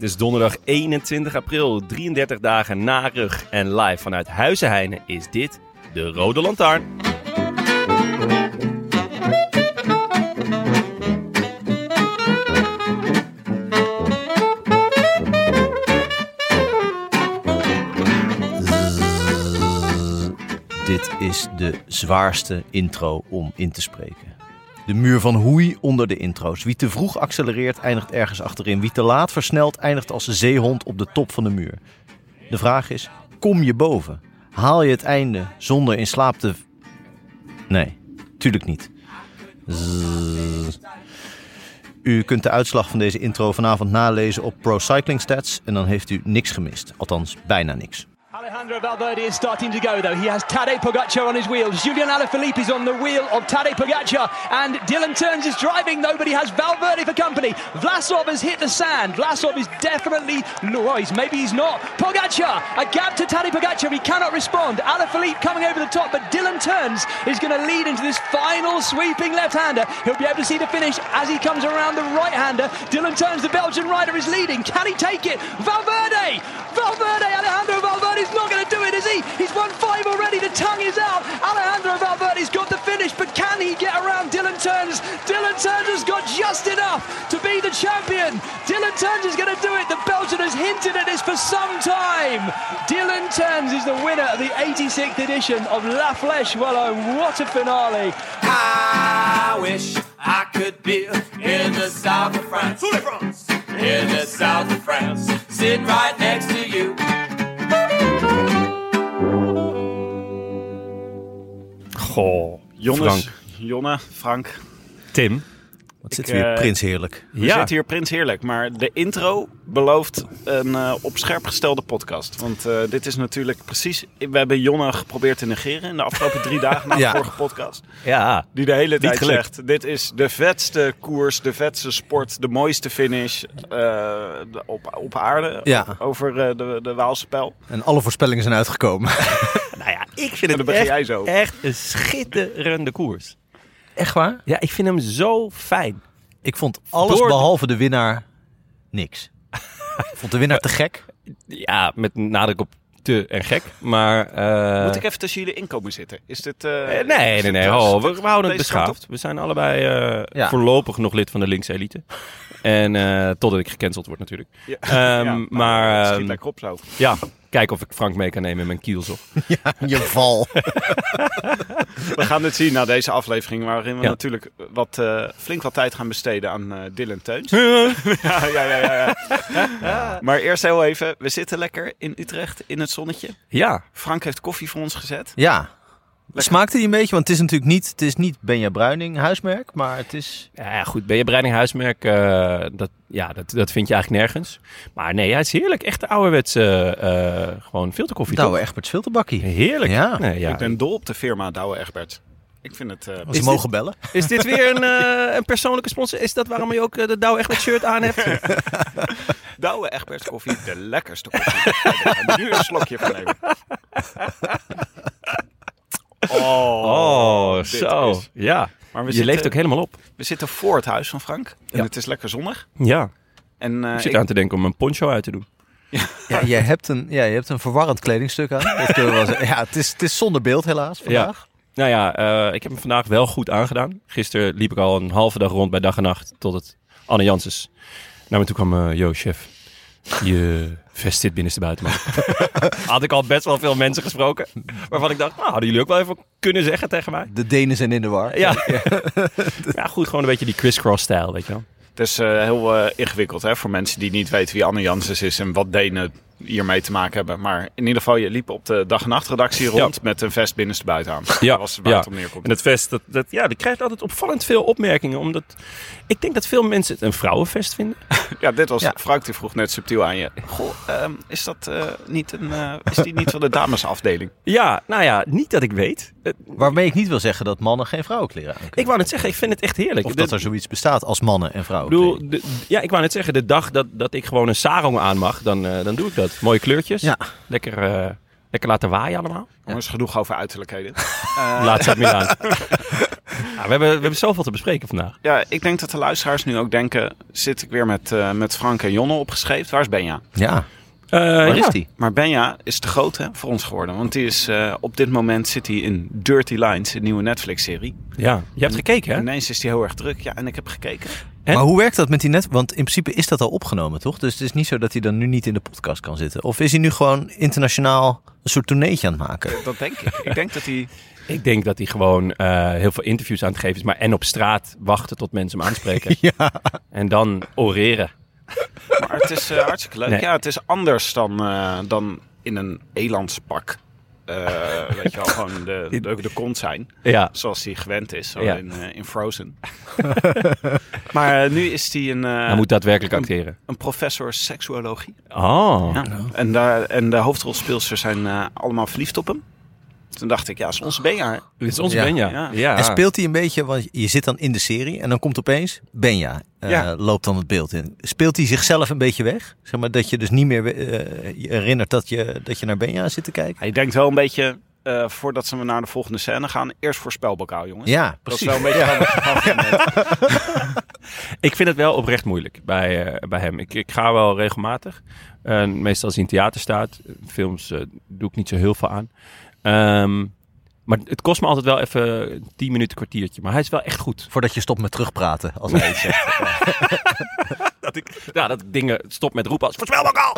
Het is donderdag 21 april, 33 dagen na rug. En live vanuit Huizenheine is dit de Rode Lantaarn. Dit is de zwaarste intro om in te spreken. De muur van hoei onder de intro's. Wie te vroeg accelereert, eindigt ergens achterin. Wie te laat versnelt, eindigt als zeehond op de top van de muur. De vraag is: kom je boven? Haal je het einde zonder in slaap te. Nee, tuurlijk niet. U kunt de uitslag van deze intro vanavond nalezen op Pro Cycling Stats en dan heeft u niks gemist. Althans, bijna niks. Alejandro Valverde is starting to go though. He has Tadej Pogacar on his wheels. Julian Alaphilippe is on the wheel of Tadej Pogacar. And Dylan Turns is driving though, but he has Valverde for company. Vlasov has hit the sand. Vlasov is definitely, no, he's, maybe he's not. Pogacar, a gap to Tadej Pogacar. He cannot respond. Alaphilippe coming over the top, but Dylan Turns is going to lead into this final sweeping left-hander. He'll be able to see the finish as he comes around the right-hander. Dylan Turns, the Belgian rider, is leading. Can he take it? Valverde! Alejandro Valverde is not going to do it, is he? He's won five already. The tongue is out. Alejandro Valverde's got the finish, but can he get around Dylan Turns? Dylan Turns has got just enough to be the champion. Dylan Turns is going to do it. The Belgian has hinted at this for some time. Dylan Turns is the winner of the 86th edition of La Flèche Wallon. Oh, what a finale! I wish I could be in the south of France. In the south of France. Sitting right next to you. Goh, Jonnes, Frank. Jonne, Frank. Tim. Wat zit weer eh, prins heerlijk. We Ja. zitten hier prins heerlijk, maar de intro belooft een eh, op scherp gestelde podcast. Want eh, dit is natuurlijk precies... We hebben Jonne geprobeerd te negeren in de afgelopen drie dagen na de Ja. vorige podcast. Ja. Die de hele tijd zegt, dit is de vetste koers, de vetste sport, de mooiste finish eh, de- op, op aarde. Ja. Over eh, de, de Waalse pijl. En alle voorspellingen zijn uitgekomen. Nou ja, ik vind het echt, jij zo. echt een schitterende koers. Echt waar? Ja, ik vind hem zo fijn. Ik vond alles Door behalve de winnaar niks. Ik vond de winnaar te gek. Ja, met nadruk op te en gek. Maar... eh, Moet ik even tussen jullie inkomen zitten? Is dit... eh, eh, nee, nee, nee. eh, Oh, we, we houden het beschaafd. We zijn allebei eh, Ja. voorlopig nog lid van de linkse elite. En eh, totdat ik gecanceld word natuurlijk. Ja. Ehm, Ja, nou, maar het schiet ehm, lekker op zo. ja, kijken of ik Frank mee kan nemen in mijn kielzog. Je val. We gaan het zien na deze aflevering, waarin we Ja. natuurlijk wat, eh, flink wat tijd gaan besteden aan eh Dylan Teuns. ja, ja, ja, ja, ja. Maar eerst heel even, we zitten lekker in Utrecht in het zonnetje. Ja, Frank heeft koffie voor ons gezet. Ja. Smaakte die een beetje? Want het is natuurlijk niet, het is niet Benja Bruining huismerk, maar het is... ja, goed. Ben je Breiding huismerk? eh, dat, ja, dat, dat vind je eigenlijk nergens. Maar nee, hij is heerlijk. Echt de ouderwetse, eh gewoon filterkoffie. Douwe toch? Egberts filterbakkie. Heerlijk. Ja. Nee, ja. Ik ben dol op de firma Douwe Egbert. Ik vind het... eh, Als ze Is mogen bellen. Is dit weer een, eh, een persoonlijke sponsor? Is dat waarom je ook de Douwe Egbert shirt aan hebt? Douwe Egberts koffie, de lekkerste koffie. Ik ga er nu een slokje van nemen. Dit zo. is- Ja. Maar we je zitten, leeft ook helemaal op. We zitten voor het huis van Frank. En Ja. het is lekker zonnig. Ja. En, eh, Ik zit ik- aan te denken om een poncho uit te doen. Ja, jij hebt een, ja, je hebt een verwarrend kledingstuk aan. Dat kunnen we wel zeggen. Ja, het is, het is zonder beeld helaas vandaag. Nou ja, eh, ik heb hem vandaag wel goed aangedaan. Gisteren liep ik al een halve dag rond bij dag en nacht tot het Anne Janssens naar me toe kwam. eh, Yo, chef, je Vest zit binnenste buiten, man. Had ik al best wel veel mensen gesproken. Waarvan ik dacht, nou, hadden jullie ook wel even kunnen zeggen tegen mij? De Denen zijn in de war. Ja. ja, goed, gewoon een beetje die crisscross-stijl, weet je wel. Het is eh, heel eh, ingewikkeld hè, voor mensen die niet weten wie Anne Janssens is en wat Denen hiermee te maken hebben. Maar in ieder geval, je liep op de dag- en nachtredactie rond met een vest binnenste buiten aan. Ja, Dat was waar ja. het op neerkomt. En het vest, dat, dat, ja, die krijgt altijd opvallend veel opmerkingen. Omdat ik denk dat veel mensen het een vrouwenvest vinden. Ja, dit was, Ja. Frank die vroeg net subtiel aan je. Goh, ehm, is dat eh, niet een, eh, is die niet van de damesafdeling? Ja, nou ja, niet dat ik weet. Eh, Waarmee ik niet wil zeggen dat mannen geen vrouwenkleren aan kunnen. Ik wou net zeggen, ik vind het echt heerlijk. Of De- dat er zoiets bestaat als mannen en de- ja, ik wou net zeggen, de dag dat, dat ik gewoon een sarong aan mag, dan, eh, dan doe ik dat. Mooie kleurtjes. Ja. Lekker, eh, lekker laten waaien allemaal. Jongens, genoeg over uiterlijkheden. Eh, Laat ze het Milaan. ja, we, hebben, we hebben zoveel te bespreken vandaag. ja, ik denk dat de luisteraars nu ook denken... zit ik weer met, eh, met Frank en Jonne opgeschreven? Waar is Benja? Ja, Eh, waar ja. is die? Maar Benja is te groot hè, voor ons geworden. Want die is, eh, op dit moment zit hij in Dirty Lines, een nieuwe Netflix-serie. Ja, je hebt gekeken, hè? Ineens is hij heel erg druk. Ja, en ik heb gekeken. En? Maar hoe werkt dat met die net? Want in principe is dat al opgenomen, toch? Dus het is niet zo dat hij dan nu niet in de podcast kan zitten. Of is hij nu gewoon internationaal een soort tourneetje aan het maken? Dat denk ik. ik denk dat hij... Ik denk dat hij gewoon eh, heel veel interviews aan het geven is. Maar en op straat wachten tot mensen hem aanspreken. Ja. En dan oreren. Maar het is eh, hartstikke leuk. Nee. Ja, het is anders dan, eh, dan in een elandspak. Eh weet je wel, gewoon de, de, de kont zijn. Ja. Zoals hij gewend is, zo Ja. in, eh, in Frozen. maar eh, nu is hij een, Hij moet daadwerkelijk acteren. een professor seksuologie. Oh. Ja. En, daar, en de hoofdrolspeelsters zijn allemaal verliefd op hem. Toen dacht ik, ja, is onze Benja. Dit is onze Ja. Benja. Ja. Ja. En speelt hij een beetje, want je zit dan in de serie en dan komt opeens Benja, eh, Ja. loopt dan het beeld in. Speelt hij zichzelf een beetje weg? Zeg maar dat je dus niet meer eh, je herinnert dat je, dat je naar Benja zit te kijken? Hij denkt wel een beetje, eh, voordat ze naar de volgende scène gaan, eerst voor spelbokaal, jongens. Ja, Dat is precies. wel een beetje van- Ik vind het wel oprecht moeilijk bij, eh, bij hem. Ik, ik ga wel regelmatig. Meestal als hij in theater staat. Films eh, doe ik niet zo heel veel aan. Ehm, maar het kost me altijd wel even een 10 minuten, kwartiertje. Maar hij is wel echt goed. Voordat je stopt met terugpraten, als hij iets zegt. Dat ik, ja, dat ik dingen stop met roepen als voorspel ook al.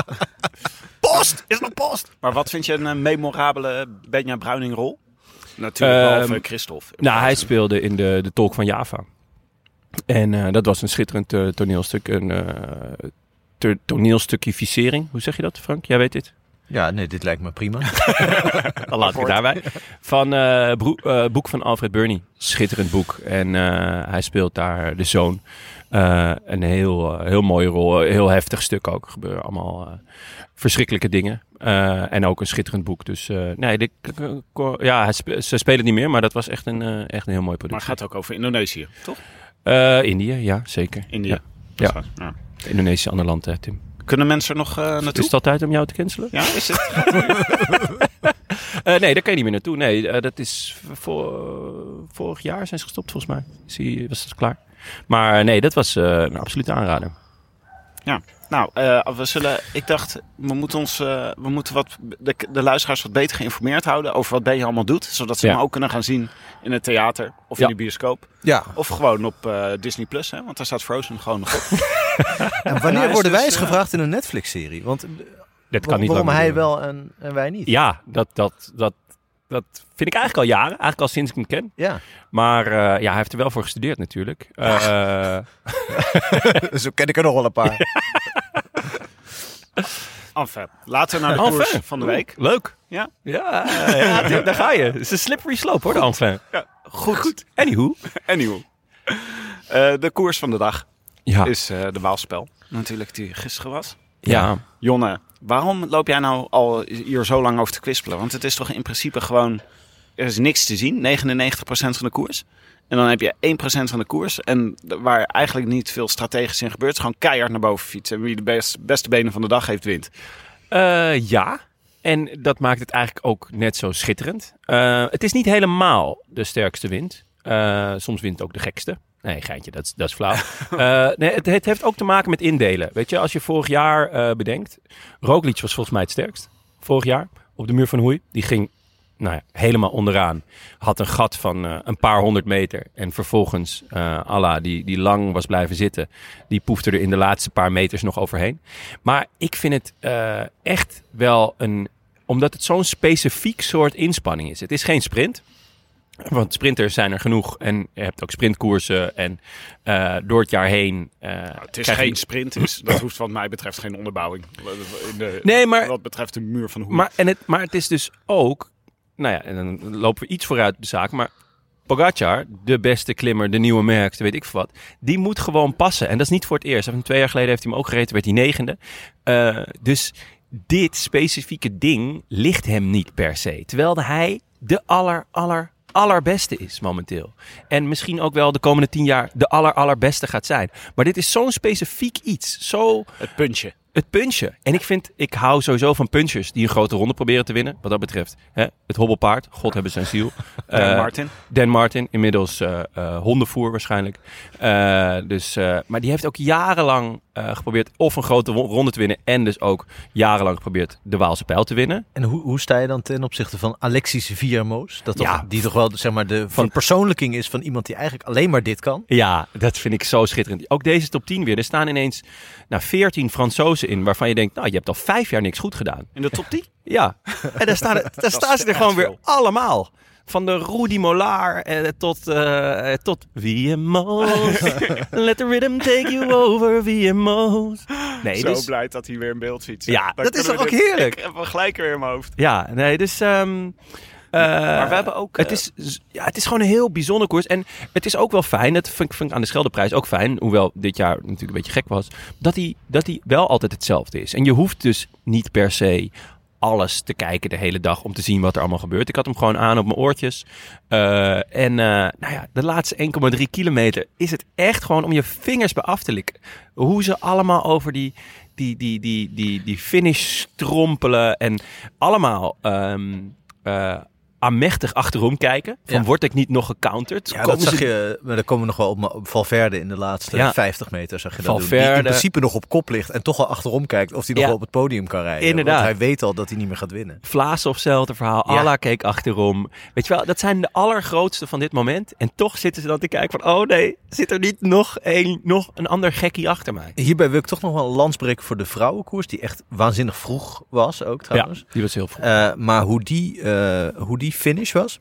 Post! Is nog post? Maar wat vind je een eh, memorabele Benja Bruining rol? Natuurlijk, Ehm, behalve Christophe. Nou, hij speelde in de, de Tolk van Java. En eh, dat was een schitterend eh, toneelstuk. Een eh to- toneelstukkificering. Hoe zeg je dat, Frank? Jij weet dit? Ja, nee, dit lijkt me prima. Dan laat ik het daarbij. Van eh, eh, boek van Alfred Burney. Schitterend boek. En eh, hij speelt daar de zoon. Eh, een heel, heel mooie rol. Heel heftig stuk ook. Er gebeuren allemaal eh, verschrikkelijke dingen. Eh, en ook een schitterend boek. Dus eh, nee, dit, ja, hij spe- ze spelen het niet meer. Maar dat was echt een, eh, echt een heel mooi Maar product. het gaat ook over Indonesië, toch? Eh, Indië, ja, zeker. India. Ja. Waar. Ja. Indonesië, ander land, hè, Tim. Kunnen mensen er nog Is naartoe? het al tijd om jou te cancelen? Ja, is het? Eh, nee, daar kan je niet meer naartoe. Nee, eh, dat is voor, vorig jaar zijn ze gestopt volgens mij. Zie, was het klaar. Maar nee, dat was een absolute aanrader. Ja. Nou, eh, we zullen, ik dacht, we moeten, ons, eh, we moeten wat, de, de luisteraars wat beter geïnformeerd houden over wat Benja allemaal doet. Zodat ze Ja. hem ook kunnen gaan zien in het theater of Ja. in de bioscoop. Ja, Of gewoon op eh, Disney Plus, hè, want daar staat Frozen gewoon nog op. en wanneer is worden wij dus, eens eh, gevraagd in een Netflix-serie? Want Dat kan niet waarom hij wel en, en wij niet? Ja, dat, dat, dat, dat vind ik eigenlijk al jaren. Eigenlijk al sinds ik hem ken. Ja. Maar eh, ja, hij heeft er wel voor gestudeerd natuurlijk. Eh, Zo ken ik er nog wel een paar. Enfin, laten we naar de koers van de week. Leuk. Ja. Ja, ja Tim, daar ga je. Het is een slippery slope hoor, de enfin. Ja, goed. Goed. Anywho. Anywho. Eh, de koers van de dag Ja. is eh, de Waalspel. Natuurlijk, die gisteren was. ja. Jonne, waarom loop jij nou al hier zo lang over te kwispelen? Want het is toch in principe gewoon... Er is niks te zien, 99% van de koers. En dan heb je 1% van de koers. En waar eigenlijk niet veel strategisch in gebeurt... is gewoon keihard naar boven fietsen. En wie de best, beste benen van de dag heeft, wint. Eh, ja. En dat maakt het eigenlijk ook net zo schitterend. Eh, het is niet helemaal de sterkste wind. Eh, soms wint ook de gekste. Nee, geintje, dat is, dat is flauw. Nee, het, het heeft ook te maken met indelen. Weet je, als je vorig jaar bedenkt. Roglic was volgens mij het sterkst. Vorig jaar op de muur van Hoei. Die ging nou ja, helemaal onderaan. Had een gat van eh, een paar honderd meter. En vervolgens, eh Allah, die, die lang was blijven zitten, die poefde er in de laatste paar meters nog overheen. Maar ik vind het eh, echt wel een. Omdat het zo'n specifiek soort inspanning is. Het is geen sprint. Want sprinters zijn er genoeg. En je hebt ook sprintkoersen. En door het jaar heen. eh, Het is je- geen sprint, dat hoeft wat mij betreft geen onderbouwing. In de, Nee, maar- Wat betreft de muur van hoe. Maar, en het, maar het is dus ook, nou ja, en dan lopen we iets vooruit de zaak, maar Pogacar, de beste klimmer, de nieuwe merkste, weet ik wat, die moet gewoon passen. En dat is niet voor het eerst. Twee jaar geleden heeft hij hem ook gereden, werd hij negende. Eh, dus dit specifieke ding ligt hem niet per se. Terwijl hij de aller, aller, allerbeste is momenteel. En misschien ook wel de komende tien jaar de aller, allerbeste gaat zijn. Maar dit is zo'n specifiek iets. Zo het puntje. Het punchen. En ik vind, ik hou sowieso van punchers die een grote ronde proberen te winnen. Wat dat betreft. Hè? Het hobbelpaard, God hebben zijn ziel. Dan Eh, Martin. Dan Martin, inmiddels eh, eh, hondenvoer waarschijnlijk. Dus, maar die heeft ook jarenlang eh, geprobeerd of een grote ronde te winnen. En dus ook jarenlang geprobeerd de Waalse pijl te winnen. En hoe, hoe sta je dan ten opzichte van Alexis Viermoos? Dat toch, Ja. Die toch wel zeg maar, de Van- verpersoonlijking is van iemand die eigenlijk alleen maar dit kan? Ja, dat vind ik zo schitterend. Ook deze top 10 weer. Er staan ineens nou, 14 Fransozen in waarvan je denkt, nou, je hebt al vijf jaar niks goed gedaan. In de top 10? Ja, en daar staan, daar staan ze er gewoon weer allemaal. Van de Rudy Molar eh, tot, eh tot VMO's. Let the rhythm take you over VMO's. Nee, Zo dus, blij dat hij weer in beeld ziet. Ja, Dan dat is kunnen toch we ook dit- heerlijk? Ik heb hem gelijk weer in mijn hoofd. ja, nee, dus... ehm, eh, maar we hebben ook... Het eh, is, ja, het is gewoon een heel bijzonder koers. En het is ook wel fijn, dat vind ik, vind ik aan de Scheldeprijs ook fijn, hoewel dit jaar natuurlijk een beetje gek was, dat hij, dat hij wel altijd hetzelfde is. En je hoeft dus niet per se alles te kijken de hele dag om te zien wat er allemaal gebeurt. Ik had hem gewoon aan op mijn oortjes. Eh, en eh, nou ja, de laatste 1,3 kilometer is het echt gewoon om je vingers bij af te likken. Hoe ze allemaal over die, die, die, die, die, die finish strompelen en allemaal ehm eh, aanmächtig achterom kijken. Van Ja. word ik niet nog gecounterd? Ja, Komen dat zag ze- je, maar daar komen we nog wel op, Valverde in de laatste Ja. 50 meter. Zag je dat doen. Die in principe nog op kop ligt en toch al achterom kijkt of hij nog wel op het podium kan rijden. Inderdaad. Want hij weet al dat hij niet meer gaat winnen. Vlaas of hetzelfde verhaal. Ja. Allah keek achterom. Weet je wel, dat zijn de allergrootste van dit moment. En toch zitten ze dan te kijken van... Oh nee, zit er niet nog een, nog een ander gekkie achter mij? Hierbij wil ik toch nog wel een lans breken voor de vrouwenkoers, die echt waanzinnig vroeg was ook trouwens. Ja, die was heel vroeg. Eh, maar hoe die, eh, hoe die finish was,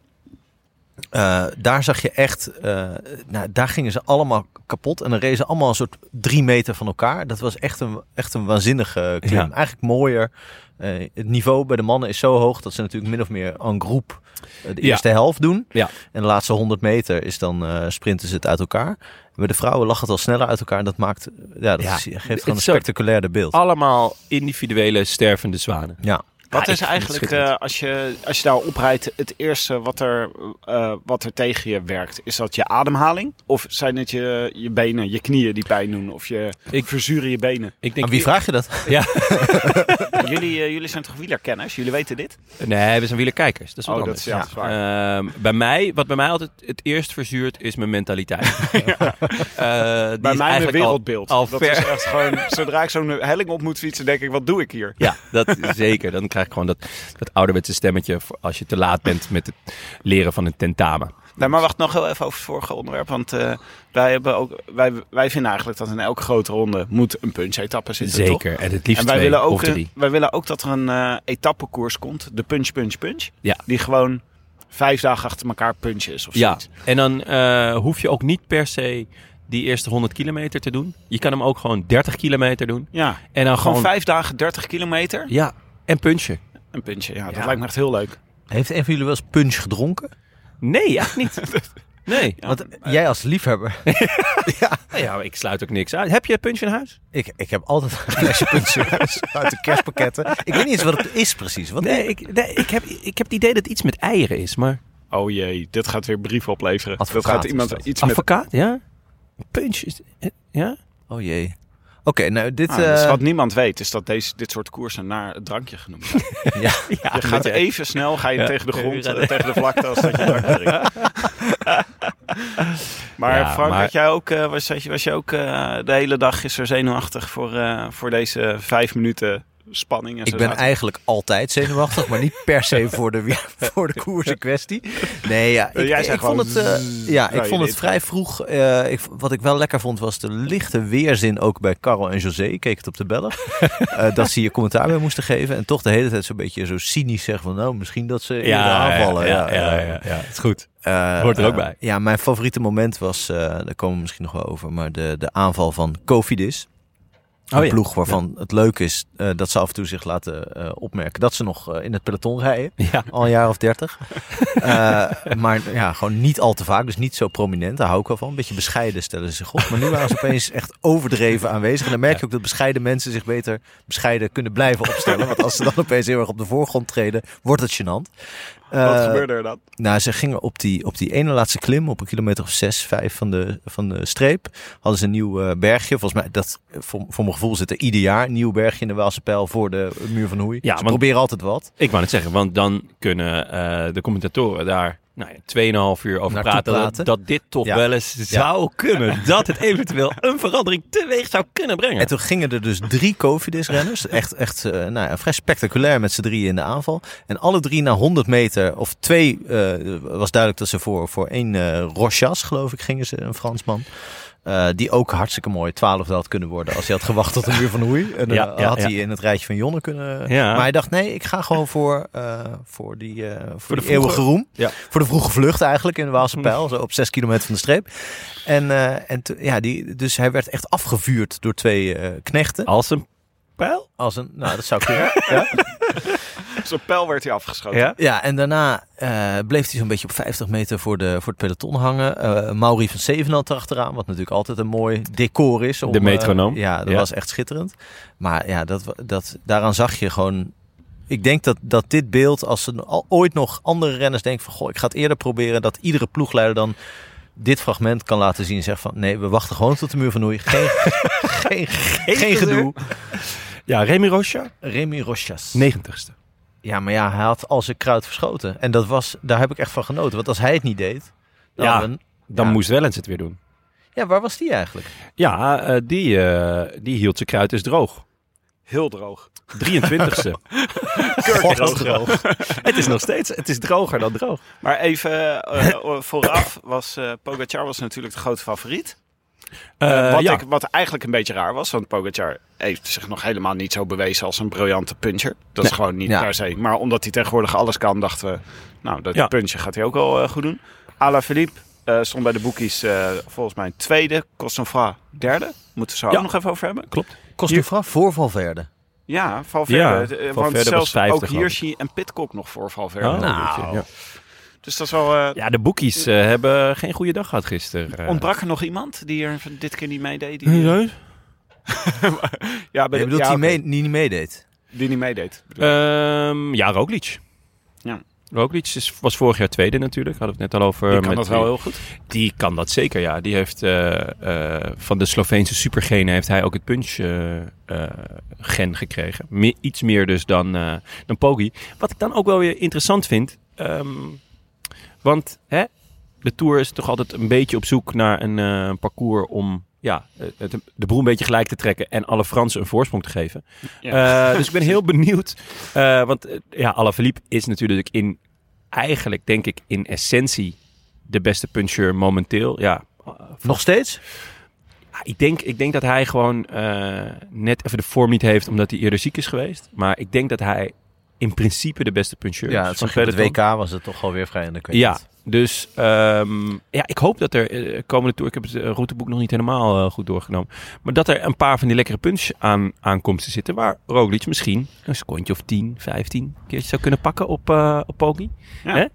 eh, daar zag je echt, eh, nou, daar gingen ze allemaal kapot. En dan rezen allemaal een soort drie meter van elkaar. Dat was echt een, echt een waanzinnige klim. Ja. Eigenlijk mooier. Eh, het niveau bij de mannen is zo hoog dat ze natuurlijk min of meer en groep de Ja. eerste helft doen. Ja. En de laatste 100 meter is dan sprinten ze het uit elkaar. Bij de vrouwen lag het al sneller uit elkaar. En dat maakt, ja, dat geeft gewoon een spectaculairder beeld. Allemaal individuele stervende zwanen. Ja. Wat Ja, is eigenlijk, eh, als, je, als je daar oprijdt, het eerste wat er, eh, wat er tegen je werkt? Is dat je ademhaling? Of zijn het je, je benen, je knieën die pijn doen? Of je Ik- verzuren je benen? Ik denk, Aan wie vraag je dat? Ja. jullie, eh, jullie zijn toch wielerkenners? Jullie weten dit? Nee, we zijn wielerkijkers. Dat is wat Oh, dat anders. is, ja, dat is waar. Ehm, bij mij, wat bij mij altijd het eerst verzuurt, is mijn mentaliteit. Eh, die Bij is mij mijn eigenlijk al- wereldbeeld. Al, dat ver. is echt gewoon, zodra ik zo'n helling op moet fietsen, denk ik, wat doe ik hier? Ja, dat zeker. Dan krijg gewoon dat, dat ouderwetse stemmetje voor als je te laat bent met het leren van een tentamen. Nee, maar wacht nog heel even over het vorige onderwerp. Want eh, wij, hebben ook, wij, wij vinden eigenlijk dat in elke grote ronde moet een punch-etappe zitten. toch? Zeker. En het liefst En wij twee willen, ook, of drie. wij willen ook dat er een eh etappekoers komt. De punch, punch, punch. Ja. Die gewoon vijf dagen achter elkaar punch is of Ja, zoiets. en dan eh, hoef je ook niet per se die eerste 100 kilometer te doen. Je kan hem ook gewoon 30 kilometer doen. Ja, En dan gewoon gewoon... vijf dagen 30 kilometer. Ja, en punchen. Een punchje, ja. Dat Ja. lijkt me echt heel leuk. Heeft een van jullie wel eens punch gedronken? Nee, eigenlijk niet. Nee. Ja. Want jij als liefhebber, Nou ja, ik sluit ook niks uit. Heb je punch in huis? ik, ik heb altijd een flesje punch in huis uit de kerstpakketten. Ik weet niet eens wat het is precies. Wat Nee, ik, nee ik, heb, ik heb het idee dat het iets met eieren is, maar... Oh jee, dit gaat weer brieven opleveren. Advocaat dat gaat is iemand dat. iets met... Advocaat, ja? Punch is... Ja? Oh jee. Oké, nou dit... Ah, dus eh, wat niemand weet, is dat deze, dit soort koersen naar het drankje genoemd zijn. ja, Je gaat even snel, ga je Ja. tegen de grond, Ja. eh, tegen de vlakte als dat je drinkt. Maar Ja, Frank, maar- had jij ook, eh, was, was je ook eh, de hele dag is er zenuwachtig voor, eh, voor deze vijf minuten spanning en Ik ben eigenlijk altijd zenuwachtig, maar niet per se voor de, voor de koers in kwestie. Nee, ja, ik, Jij ik zei vond gewoon het, eh, ja, ik vond het vrij vroeg. eh, ik, wat ik wel lekker vond was de lichte weerzin ook bij Carol en José. Ik keek het op de bellen. eh, dat ze je commentaar bij moesten geven. En toch de hele tijd zo'n beetje zo cynisch zeggen van nou, misschien dat ze eerder aanvallen. ja, ja, ja, ja, het is goed. Eh, Hoort er ook eh, bij. Ja, mijn favoriete moment was, eh, daar komen we misschien nog wel over, maar de, de aanval van Cofidis. Een Oh ja. ploeg waarvan het leuk is eh, dat ze af en toe zich laten eh, opmerken dat ze nog eh, in het peloton rijden. Ja. Al een jaar of dertig. Maar ja, gewoon niet al te vaak. Dus niet zo prominent. Daar hou ik wel van. Een beetje bescheiden stellen ze zich op. Maar nu waren ze opeens echt overdreven aanwezig. En dan merk je ook dat bescheiden mensen zich beter bescheiden kunnen blijven opstellen. Want als ze dan opeens heel erg op de voorgrond treden, wordt het gênant. Wat Eh, gebeurde er dan? nou, ze gingen op die, op die ene laatste klim, op een kilometer of zes, vijf van de, van de streep, hadden ze een nieuw eh, bergje. Volgens mij, dat, voor, voor mijn gevoel zit er ieder jaar een nieuw bergje in de Waalse Pijl voor de muur van Hoei. Ja, ze want- proberen altijd wat. Ik wou het zeggen, want dan kunnen eh, de commentatoren daar nou ja, 2,5 uur over praten. Dat, praten. dat dit toch Ja. wel eens zou kunnen. Dat het eventueel een verandering teweeg zou kunnen brengen. En toen gingen er dus drie Cofidis-renners. Echt, echt eh, nou ja, vrij spectaculair met z'n drieën in de aanval. En alle drie na 100 meter, of twee, eh, was duidelijk dat ze voor, voor één eh Rochas, geloof ik, gingen ze, een Fransman. Eh, die ook hartstikke mooi twaalfde had kunnen worden als hij had gewacht tot de muur van Hoei. En dan Ja, ja, had ja. hij in het rijtje van Jonne kunnen... Maar hij dacht, nee, ik ga gewoon voor, eh, voor die, eh, voor de eeuwige roem. Voor de vroege vlucht eigenlijk in de Waalse Pijl. Zo op zes kilometer van de streep. En, eh, en ja, die, dus hij werd echt afgevuurd door twee eh, knechten. Als een pijl? Als een, nou, dat zou kunnen. ja. Zo'n pijl werd hij afgeschoten. Ja. ja, en daarna eh, bleef hij zo'n beetje op 50 meter voor, de, voor het peloton hangen. Eh Mauri van Zevenand erachteraan, wat natuurlijk altijd een mooi decor is. Om, De eh, metronoom. ja, dat Ja. was echt schitterend. Maar ja, dat, dat, daaraan zag je gewoon... Ik denk dat, dat dit beeld, als al, ooit nog andere renners denken van... Goh, ik ga het eerder proberen, dat iedere ploegleider dan dit fragment kan laten zien. En zegt van, nee, we wachten gewoon tot de muur van Hoei. Geen, geen, geen gedoe. Ja, Remy Rocha, Remy Rochas. 90ste. Ja, maar ja, hij had al zijn kruid verschoten. En dat was, daar heb ik echt van genoten. Want als hij het niet deed, dan... Ja. dan- Dan Ja. moest Wellens het weer doen. ja, waar was die eigenlijk? Ja, eh, die, eh, die hield zijn kruid dus droog. Heel droog. 23ste. God, droog. het is nog steeds, het is droger dan droog. Maar even eh, vooraf was eh Pogacar was natuurlijk de grote favoriet. Eh, wat, ja. ik, wat eigenlijk een beetje raar was, want Pogacar heeft zich nog helemaal niet zo bewezen als een briljante puncher. Dat is gewoon niet Ja. per se. Maar omdat hij tegenwoordig alles kan, dachten we, nou, dat Ja. puntje gaat hij ook wel eh, goed doen. Ala Philippe eh, stond bij de boekies eh, volgens mij tweede, Cosnefra derde. Moeten we zo Ja. ook nog even over hebben. Klopt. Costofra voor Valverde. Ja, Valverde. Ja, Eh, Valverde want zelfs ook. Hirschi en Pitcock nog voor Valverde. Oh, Nou. Ja. Dus dat is wel... eh, ja, de boekies eh, hebben geen goede dag gehad gisteren. Eh, Ontbrak er nog iemand die er dit keer niet meedeed? Die, Nee. ja, bij Je de- bedoelt ja, die, mee, die niet meedeed? die niet meedeed. Ehm, ja, Roglic. Ja. Roglic is, was vorig jaar tweede natuurlijk. Hadden we het net al over. die kan met dat wel heel goed. Die kan dat zeker, ja. Die heeft eh, eh, van de Sloveense supergenen heeft hij ook het punch-gen gekregen. Me- iets meer dus dan, eh dan Poggi. Wat ik dan ook wel weer interessant vind. ehm, want hè, de Tour is toch altijd een beetje op zoek naar een eh, parcours om ja, het, de boel een beetje gelijk te trekken en alle Fransen een voorsprong te geven. Ja. Eh, dus ik ben heel benieuwd. eh, want eh, ja, Alaphilippe is natuurlijk in eigenlijk denk ik in essentie de beste puncher momenteel. Ja, Nog steeds? ja, ik, denk, ik denk dat hij gewoon eh, net even de vorm niet heeft omdat hij eerder ziek is geweest. Maar ik denk dat hij in principe de beste puncher Ja, het van op het. WK was het toch alweer vrij in de Ja, dus ehm, ja, ik hoop dat er eh, komende tour, ik heb het eh, routeboek nog niet helemaal eh, goed doorgenomen, maar dat er een paar van die lekkere punch aan, aankomsten zitten waar Roglic misschien een secondje of 10, 15 keertje zou kunnen pakken op, eh op Poggi. Ja. Hè?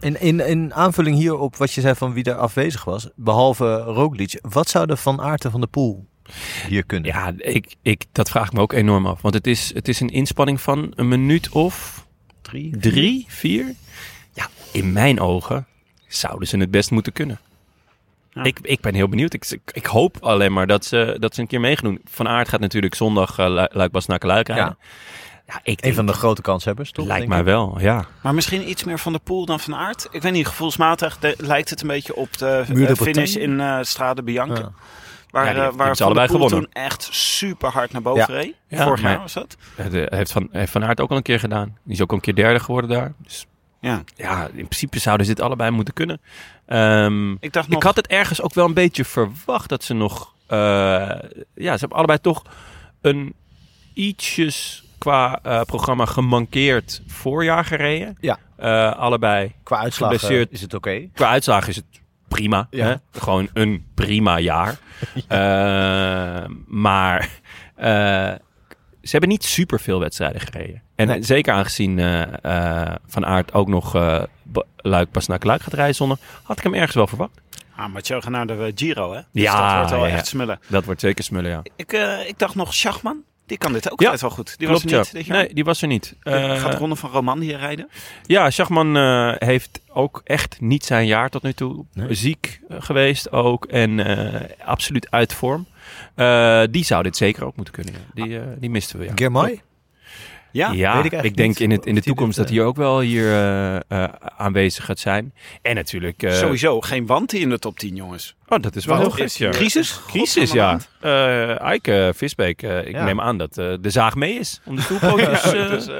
In, in, in aanvulling hierop wat je zei van wie er afwezig was, behalve Roglic, wat zou de Van Aerten van de Poel hier kunnen? Ja, ik, ik, dat vraag ik me ook enorm af, want het is, het is een inspanning van een minuut of drie. drie, vier. Ja, in mijn ogen zouden ze het best moeten kunnen. Ja. Ik, ik ben heel benieuwd. Ik, ik, ik hoop alleen maar dat ze, dat ze een keer meegedoen. Van Aert gaat natuurlijk zondag uh, Luik Bas naar Luik rijden. Ja, ik Een denk, van de grote kanshebbers, toch? lijkt mij wel, ja. Maar misschien iets meer van de pool dan van aard. Ik weet niet, gevoelsmatig de- lijkt het een beetje op de eh, finish in eh Strade Bianca. Ja. Waar, Ja, die eh, waar Van Poel gewonnen. toen echt super hard naar boven Ja. reed. Ja, Vorig jaar was dat. De- heeft, van, heeft Van Aert ook al een keer gedaan. Die is ook al een keer derde geworden daar. Dus Ja. ja, in principe zouden ze dit allebei moeten kunnen. Ehm, Ik dacht nog... ik had het ergens ook wel een beetje verwacht dat ze nog... eh, ja, ze hebben allebei toch een ietsjes qua eh, programma gemankeerd voorjaar gereden. Ja. Eh, allebei Qua uitslag is het oké. Qua uitslagen is het prima. Ja. Hè? Gewoon een prima jaar. Eh, maar eh, ze hebben niet super veel wedstrijden gereden. En Nee. zeker aangezien eh, Van Aert ook nog Luik pas naar Luik gaat rijden zonder, had ik hem ergens wel verwacht. Ah, Mathieu gaat naar de Giro, hè? Dus Ja, dat wordt wel ja, echt smullen. Dat wordt zeker smullen, ja. Ik, ik dacht nog, Schachman, die kan dit ook Ja, altijd wel goed. Die Klopt, was er niet ja. dit jaar. Nee, die was er niet. Eh, gaat de ronde van Romandie rijden? Ja, Schachman eh, heeft ook echt niet zijn jaar tot nu toe. Nee. Ziek eh, geweest ook en eh, absoluut uit vorm. Eh, die zou dit zeker ook moeten kunnen. Die, eh, die misten we. Ja, Germay? Ja, ja, weet ik denk niet in, het, in de toekomst dit, dat hij ook wel hier eh, eh, aanwezig gaat zijn. En natuurlijk... eh, Sowieso geen Wanti in de top 10, jongens. Oh, dat is wel heel gek, ja. Crisis? Crisis, ja. Eh Eike Visbeek, eh, ik Ja. neem aan dat eh, de zaag mee is om de stoelpootjes. eh, Dus, eh,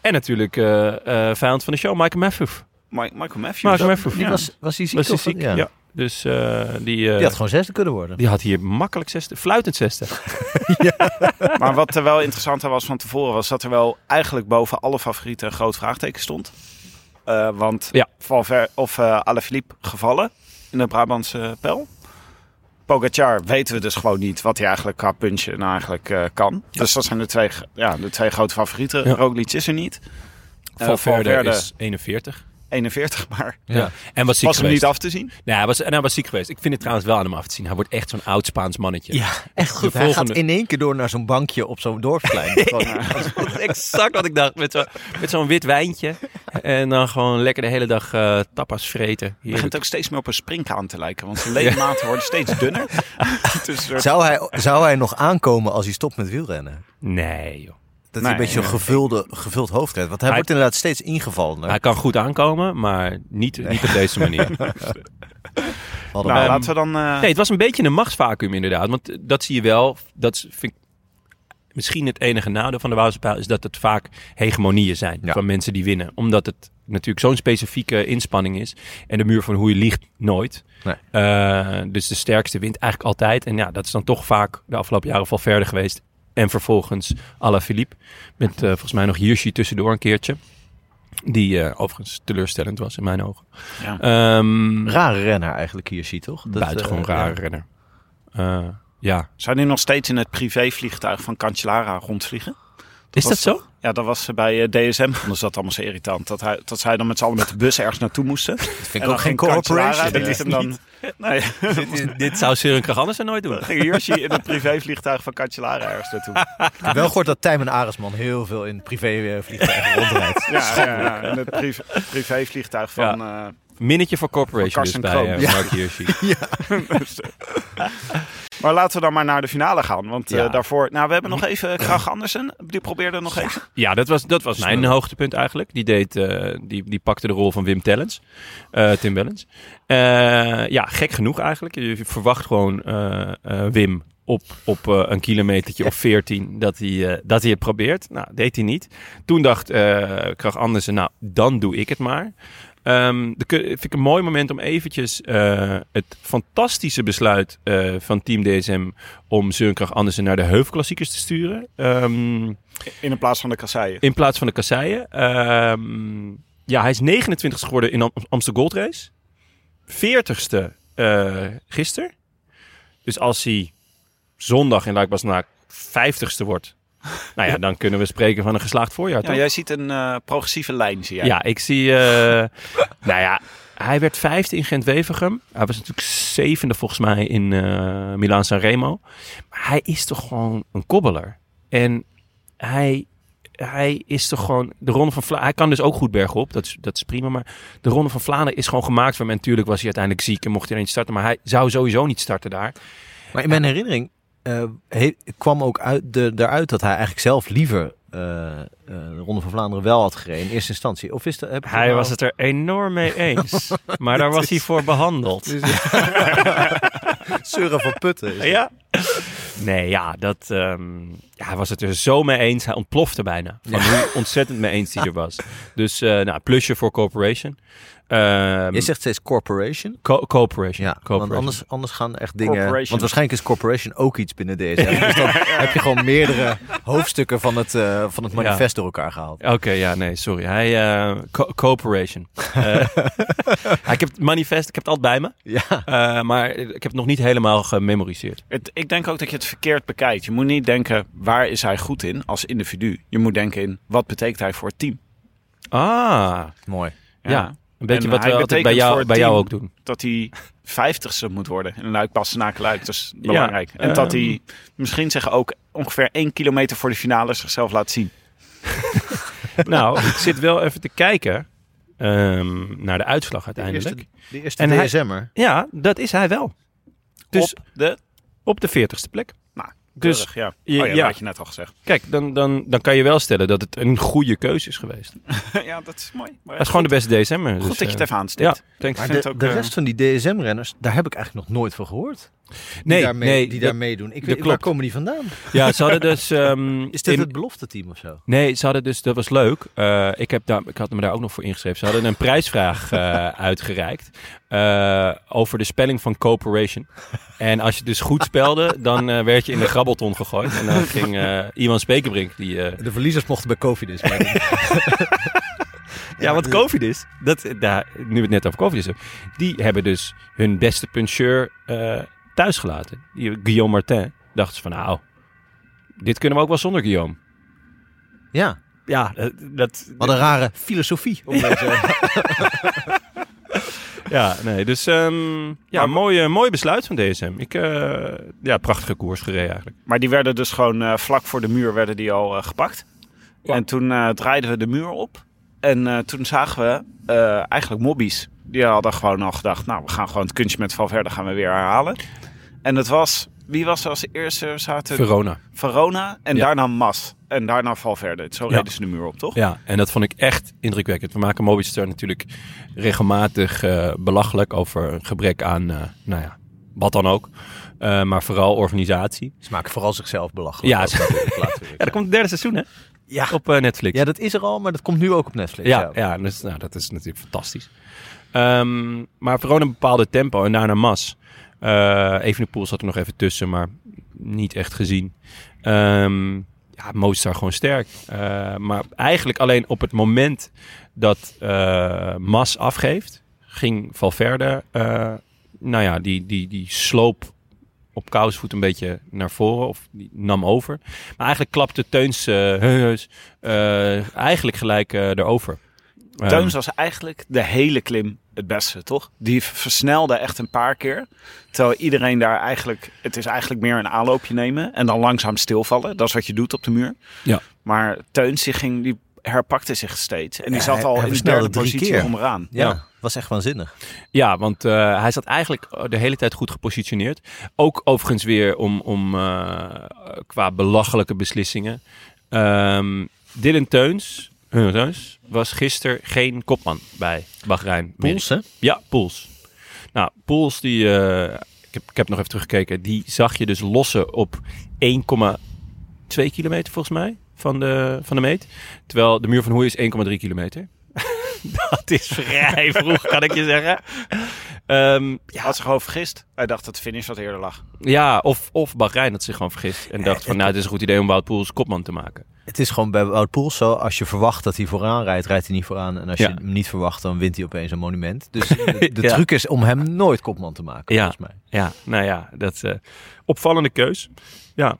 en natuurlijk eh, eh, vijand van de show, Michael Matthews. Mike- Michael Matthews. Michael Matthews. Die Ja. was, was hij ziek? Was hij of- ziek? Ja. Dus eh, die, eh, Die had gewoon zesde kunnen worden. die had hier makkelijk zesde, fluitend zesde. Maar wat er wel interessanter was van tevoren, was dat er wel eigenlijk boven alle favorieten een groot vraagteken stond. Eh, want Ja. Valver of eh Alaphilippe gevallen in de Brabantse pijl. Pogacar weten we dus gewoon niet wat hij eigenlijk qua puntje nou eigenlijk eh, kan. Dus dat zijn de twee, ja, de twee grote favorieten. Ja. Roglic is er niet. Valverde Valverde is 41. 41, maar Ja. En was ziek was hem geweest. niet af te zien. Nee, hij was, en hij was ziek geweest. Ik vind het trouwens wel aan hem af te zien. Hij wordt echt zo'n oud Spaans mannetje. Ja, echt goed. De Hij volgende- gaat in één keer door naar zo'n bankje op zo'n dorpsplein. Dat is exact wat ik dacht. Met, zo, met zo'n wit wijntje. En dan gewoon lekker de hele dag eh tapas vreten. Hij Heerlijk. begint ook steeds meer op een springhaan te lijken. Want zijn ledematen worden steeds dunner. dus Zou hij, zou hij nog aankomen als hij stopt met wielrennen? Nee, joh. Dat Nee, hij een beetje nee. gevulde, gevuld hoofd heeft. Want hij, Hij- wordt inderdaad steeds ingevallen. Hij kan goed aankomen, maar niet, niet op deze manier. nou, laten we dan... eh, Nee, het was een beetje een machtsvacuum inderdaad. Want dat zie je wel. Dat vind ik misschien het enige nadeel van de Waalse pijl... is dat het vaak hegemonieën zijn Ja. van mensen die winnen. Omdat het natuurlijk zo'n specifieke inspanning is. En de muur van hoe je liegt nooit. Nee. Eh, dus de sterkste wint eigenlijk altijd. En ja, dat is dan toch vaak de afgelopen jaren wel verder geweest. En vervolgens Ala Philippe. Met eh, volgens mij nog Hirschi tussendoor een keertje. Die eh, overigens teleurstellend was in mijn ogen. Ja. Ehm Rare renner eigenlijk hier, zie toch? Dat, buitengewoon eh, rare ja. renner. Eh, ja. Zou hij nog steeds in het privévliegtuig van Cancellara rondvliegen? Is dat zo? Ja, dat was bij DSM. Vonden ze dat allemaal zo irritant. Dat, hij, dat zij dan met z'n allen met de bus ergens naartoe moesten. Dat vind En ik dan ook geen corporation. Die liet hem dan... Nee, dit, dit zou Søren Kragh Andersen nooit doen. ging Hirschi in het privévliegtuig van Cancellara ergens naartoe. Ik heb wel gehoord dat Tijmen Aresman heel veel in privévliegtuigen rondrijdt. Ja, ja, ja, in het privé, privévliegtuig van... eh, Minnetje voor Corporation dus bij Kroon. Mark Hirschi. dus, maar laten we dan maar naar de finale gaan. Want eh, daarvoor... Nou, we hebben nog even Krach Andersen. Die probeerde nog even. Ja, dat was, dat was mijn hoogtepunt eigenlijk. Die, deed, eh, die, die pakte de rol van Wim Tellens. eh, Tim Wellens. Eh, ja, gek genoeg eigenlijk. Je verwacht gewoon eh, eh, Wim op, op eh, een kilometertje of 14 dat hij, eh, dat hij het probeert. Nou, deed hij niet. Toen dacht eh Krach Andersen, nou, dan doe ik het maar. Ehm dat kun- vind ik een mooi moment om eventjes eh, het fantastische besluit eh, van Team DSM om Søren Krach Andersen naar de Heuvelklassiekers te sturen. Ehm, In de plaats van de kasseien. in plaats van de kasseien. Ehm, ja, hij is 29 geworden in Am Amsterdam Gold Race. 40ste eh gisteren. Dus als hij zondag in Luik 50ste wordt. Nou ja, dan kunnen we spreken van een geslaagd voorjaar, Ja, toch? jij ziet een eh, progressieve lijn, zie jij. Ja, ik zie... eh, nou ja, hij werd vijfde in Gent-Wevergem. Hij was natuurlijk zevende volgens mij in eh Milaan Sanremo. Maar hij is toch gewoon een kobbeler. En hij, hij is toch gewoon... De Ronde van Vlaanderen... Hij kan dus ook goed bergop. Dat is, dat is prima. Maar de Ronde van Vlaanderen is gewoon gemaakt voor hem. En natuurlijk was hij uiteindelijk ziek en mocht hij er niet starten. Maar hij zou sowieso niet starten daar. Maar in mijn herinnering he- kwam ook uit de, eruit dat hij eigenlijk zelf liever eh, eh, de Ronde van Vlaanderen wel had gereden in eerste instantie. Of is heb Hij nou- was het er enorm mee eens. Maar daar was hij voor behandeld. Zeuren van Putten. is Ja? Nee, ja, dat, ehm, ja, hij was het er zo mee eens. Hij ontplofte bijna. Van hoe ontzettend mee eens hij er was. Dus, eh, nou, plusje voor Corporation. Ehm, Je zegt steeds corporation. co- Corporation. Ja, Corporation. want anders, anders gaan echt dingen... Want waarschijnlijk is corporation ook iets binnen DSM. Dus dan heb je gewoon meerdere hoofdstukken van het, eh, van het manifest door elkaar gehaald. Oké, ja, nee, sorry. Hij, eh, co- Corporation. Eh, ik heb het manifest, ik heb het altijd bij me. Ja, Eh, maar ik heb het nog niet helemaal gememoriseerd. Het, ik denk ook dat je het verkeerd bekijkt. Je moet niet denken, waar is hij goed in als individu? Je moet denken in, wat betekent hij voor het team? Ah, mooi. ja. Een beetje En wat hij we altijd bij jou, het bij jou ook doen. Dat hij vijftigste moet worden. En luik passen na luik. Dat is belangrijk. en dat ehm, hij misschien zeggen ook ongeveer één kilometer voor de finale zichzelf laat zien. nou, ik zit wel even te kijken ehm, naar de uitslag De uiteindelijk. eerste, de eerste En hij- DSM'er. Ja, dat is hij wel. Dus op de... op de 40ste plek. Nou, Dus, dus, ja. je- oh ja, ja. dat had je net al gezegd. Kijk, dan, dan, dan kan je wel stellen dat het een goede keuze is geweest. ja, dat is mooi. Maar Dat is gewoon de beste DSM'er. Goed dus, dat je het eh, even aanstipt. Ja, thanks. Maar de, ook, de eh, rest van die DSM-renners, daar heb ik eigenlijk nog nooit van gehoord. Die Nee, daarmee, nee, die daar meedoen. Ik weet, waar komen die vandaan? Ja, ze hadden dus... ehm, Is dit in- het belofte team of zo? Nee, ze hadden dus, dat was leuk. Eh, ik, heb daar, ik had me daar ook nog voor ingeschreven. Ze hadden een prijsvraag eh, uitgereikt eh, over de spelling van corporation. En als je dus goed spelde, dan eh, werd je in de grabbelton gegooid. En dan ging eh Iwan Spekerbrink, die... eh, De verliezers mochten bij meedoen. ja, wat COVID is, dat, daar, nu we het net over COVID is, die hebben dus hun beste puncheur eh thuis gelaten. Die, Guillaume Martin. Dachten ze van, nou, dit kunnen we ook wel zonder Guillaume. ja, Ja, dat... dat wat een rare filosofie. Om deze, Ja, nee, dus ehm, ja, mooi, mooi besluit van DSM. Ik, eh, ja, prachtige koers gereden eigenlijk. Maar die werden dus gewoon eh, vlak voor de muur werden die al eh, gepakt. Ja. En toen eh, draaiden we de muur op. En eh, toen zagen we eh, eigenlijk mobbies. Die hadden gewoon al gedacht, nou, we gaan gewoon het kunstje met Valverde gaan we weer herhalen. En het was, wie was er als eerste? Er Zaten Verona. Verona en Ja. daarna Mas. En daarna Valverde. Zo Ja. reden ze de muur op, toch? Ja, en dat vond ik echt indrukwekkend. We maken Mobistar natuurlijk regelmatig eh, belachelijk over een gebrek aan, eh, nou ja, wat dan ook. Eh, maar vooral organisatie. ze maken vooral zichzelf belachelijk. Ja, Ook, Ja, dat komt het derde seizoen hè, Ja. op eh, Netflix. Ja, dat is er al, maar dat komt nu ook op Netflix. Ja, ja dus, nou, dat is natuurlijk fantastisch. Ehm, maar een bepaalde tempo en daarna Mas. Eh Evenepoel zat er nog even tussen, maar niet echt gezien. Ehm ja, Mozart gewoon sterk. Eh, maar eigenlijk alleen op het moment dat eh, Mas afgeeft, ging Valverde, nou ja, die, die, die sloop op koudsvoet een beetje naar voren of die nam over. Maar eigenlijk klapte Teuns eigenlijk gelijk erover. Ehm, Teuns was eigenlijk de hele klim het beste, toch? Die versnelde echt een paar keer. Terwijl iedereen daar eigenlijk... Het is eigenlijk meer een aanloopje nemen en dan langzaam stilvallen. Dat is wat je doet op de muur. Ja. Maar Teuns die ging, die herpakte zich steeds. En die Ja, zat al hij in de derde positie keer. onderaan. Ja, Ja. was echt waanzinnig. Ja, want eh, hij zat eigenlijk de hele tijd goed gepositioneerd. Ook overigens weer om, om eh, qua belachelijke beslissingen. Ehm Dylan Teuns, Teuns was gisteren geen kopman bij Bahrein. Poels, hè? Ja, Poels. Nou, Poels, die, eh, ik, heb, ik heb nog even teruggekeken, die zag je dus lossen op 1,2 kilometer volgens mij van de, van de meet. Terwijl de muur van Hoei is 1,3 kilometer. Dat is vrij vroeg, kan ik je zeggen. Ehm, Hij had zich gewoon vergist. Hij dacht dat de finish wat eerder lag. ja, of, of Bahrein had zich gewoon vergist. En dacht van, nou, het is een goed idee om Wout Poels kopman te maken. Het is gewoon bij Wout Poels zo, als je verwacht dat hij vooraan rijdt, rijdt hij niet vooraan. En als Ja. je hem niet verwacht, dan wint hij opeens een monument. Dus de, de Ja. truc is om hem nooit kopman te maken, Ja. volgens mij. Ja, nou ja, dat is eh, opvallende keus. Ja,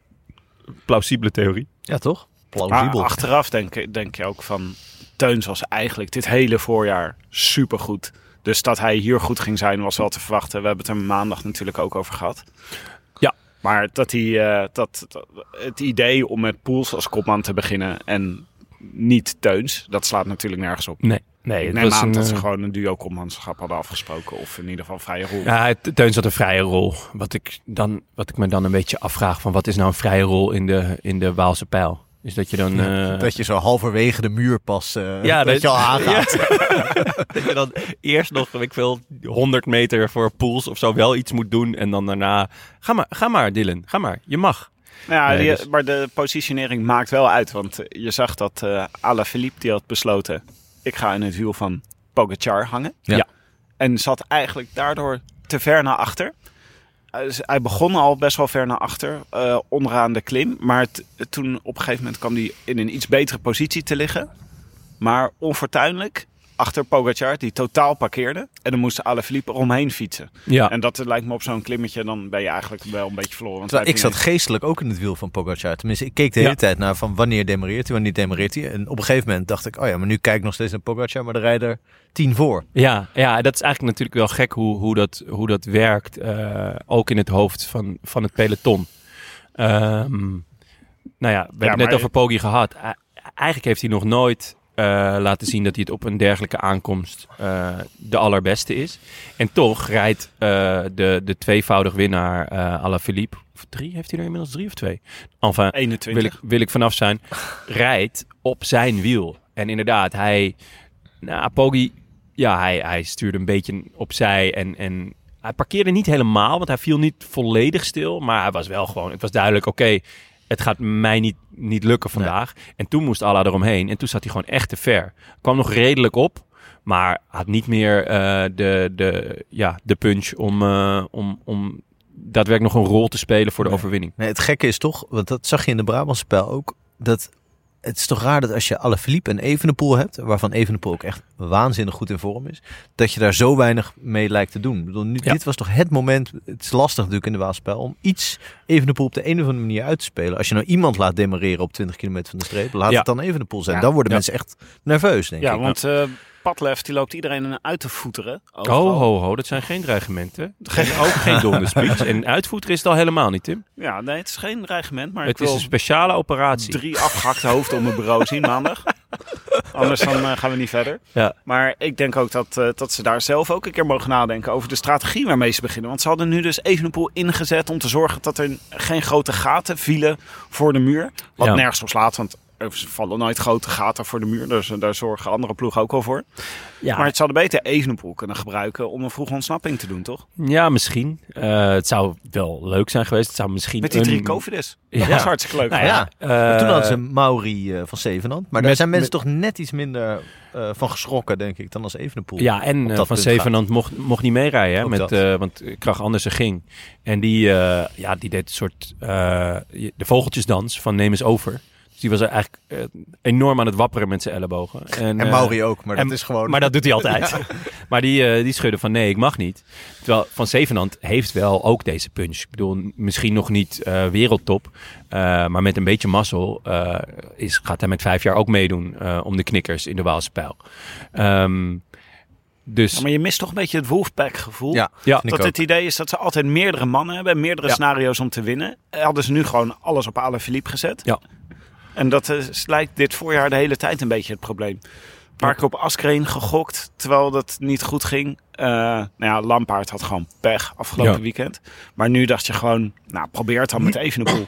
plausibele theorie. Ja, toch? Maar Plausibel. achteraf denk, denk je ook van... Teuns was eigenlijk dit hele voorjaar supergoed. Dus dat hij hier goed ging zijn was wel te verwachten. We hebben het er maandag natuurlijk ook over gehad. Ja. Maar dat, hij, eh, dat, dat- het idee om met Poels als kopman te beginnen en niet Teuns... dat slaat natuurlijk nergens op. Nee, nee het neem was aan een, dat ze eh, gewoon een duo kopmanschap hadden afgesproken. Of in ieder geval vrije rol. Ja, Teuns had een vrije rol. Wat ik, dan, wat ik me dan een beetje afvraag van wat is nou een vrije rol in de, in de Waalse pijl? Dus dat je dan... eh, Dat je zo halverwege de muur pas, eh, Ja, dat, dat- je al aangaat. dat je dan eerst nog, ik veel, 100 meter voor pools of zo wel iets moet doen. En dan daarna, ga maar, ga maar Dylan, ga maar, je mag. Nou ja, Nee, die- dus- maar de positionering maakt wel uit. Want je zag dat eh Alaphilippe die had besloten... ik ga in het wiel van Pogacar hangen. Ja. Ja. En zat eigenlijk daardoor te ver naar achter. Hij begon al best wel ver naar achter, eh, onderaan de klim. Maar toen op een gegeven moment kwam hij in een iets betere positie te liggen. Maar onfortuinlijk achter Pogacar, die totaal parkeerde. En dan moest Alaphilippe eromheen fietsen. Ja, En dat lijkt me op zo'n klimmetje, dan ben je eigenlijk wel een beetje verloren. Want ik zat geestelijk ook in het wiel van Pogacar. Tenminste, ik keek de hele Ja. tijd naar van wanneer demereert hij, wanneer demereert hij. En op een gegeven moment dacht ik, oh ja, maar nu kijk ik nog steeds naar Pogacar, maar de rijder tien voor. ja, ja, dat is eigenlijk natuurlijk wel gek hoe, hoe, dat, hoe dat werkt. eh, ook in het hoofd van, van het peloton. Ehm, nou ja, we hebben het net over Poggi gehad. Eigenlijk heeft hij nog nooit eh, laten zien dat hij het op een dergelijke aankomst eh, de allerbeste is. En toch rijdt eh, de, de tweevoudig winnaar eh Alaphilippe, of drie, heeft hij er inmiddels drie of twee? Enfin, 21. wil ik, wil ik vanaf zijn, rijdt op zijn wiel. En inderdaad, hij, nou, Poggi, ja, hij, hij stuurde een beetje opzij en, en hij parkeerde niet helemaal, want hij viel niet volledig stil, maar hij was wel gewoon, het was duidelijk, oké, het gaat mij niet, niet lukken vandaag. En toen moest Allah eromheen en toen zat hij gewoon echt te ver. Kwam nog redelijk op, maar had niet meer eh, de, de, ja, de punch om, eh, om, om daadwerkelijk nog een rol te spelen voor de Nee. overwinning. Nee, het gekke is toch, want dat zag je in de Brabantse spel ook, dat het is toch raar dat als je Alaphilippe en Evenepoel hebt, waarvan Evenepoel ook echt waanzinnig goed in vorm is, dat je daar zo weinig mee lijkt te doen. Ik bedoel, nu, Ja. Dit was toch het moment, het is lastig natuurlijk in de Waalspel, om iets Evenepoel op de een of andere manier uit te spelen. Als je nou iemand laat demareren op 20 kilometer van de streep, laat Ja. het dan Evenepoel zijn. Ja. Dan worden Ja. mensen echt nerveus, denk Ja, ik. want eh Padlef die loopt iedereen uit te voeteren. Ho, overal. ho, ho, dat zijn geen dreigementen. En ook geen donderspeech. En uitvoeren is het al helemaal niet, Tim. Ja, nee, het is geen dreigement, maar Het ik is een speciale operatie. drie afgehakte hoofden op mijn bureau zien maandag. Anders dan eh, gaan we niet verder. Ja. Maar ik denk ook dat, eh, dat ze daar zelf ook een keer mogen nadenken over de strategie waarmee ze beginnen. Want ze hadden nu dus Evenepoel ingezet om te zorgen dat er geen grote gaten vielen voor de muur. Wat Ja. nergens op slaat, want er vallen nooit grote gaten voor de muur. Dus eh, daar zorgen andere ploegen ook al voor. Ja, Maar het zouden beter Evenepoel kunnen gebruiken om een vroege ontsnapping te doen, toch? ja misschien. Eh, het zou wel leuk zijn geweest. Het zou misschien Met die een... drie. Dat Ja. was hartstikke leuk. Nou ja, eh, toen hadden ze Mauri eh, van Zevenand. Maar daar met- zijn mensen met- toch net iets minder eh, van geschrokken, denk ik, dan als Evenepoel. Ja, en eh, dat Van. Zevenand mocht, mocht niet meerijden. Hè, met, dat. eh, want Krach Andersen ging. En die, eh, ja, die deed een soort... eh, de vogeltjesdans van Neem eens over. Dus die was eigenlijk eh, enorm aan het wapperen met zijn ellebogen. En, En eh, Mauri ook, maar en- dat is gewoon... Maar dat doet hij altijd. Maar die, eh, die schudde van nee, ik mag niet. Terwijl Van Zevenand heeft wel ook deze punch. Ik bedoel, misschien nog niet eh, wereldtop. eh, maar met een beetje mazzel eh, is, gaat hij met vijf jaar ook meedoen eh, om de knikkers in de Waalse pijl. Ehm, dus Ja, maar je mist toch een beetje het Wolfpack gevoel. Ja, Dat het idee is dat ze altijd meerdere mannen hebben, meerdere Ja. scenario's om te winnen. Hadden ze nu gewoon alles op Alaphilippe gezet. Ja. En dat is, lijkt dit voorjaar de hele tijd een beetje het probleem. Een paar keer op Askreen gegokt, terwijl dat niet goed ging. Eh nou ja, Lampaard had gewoon pech afgelopen Ja. weekend. Maar nu dacht je gewoon, nou probeer het dan met Evenepoel.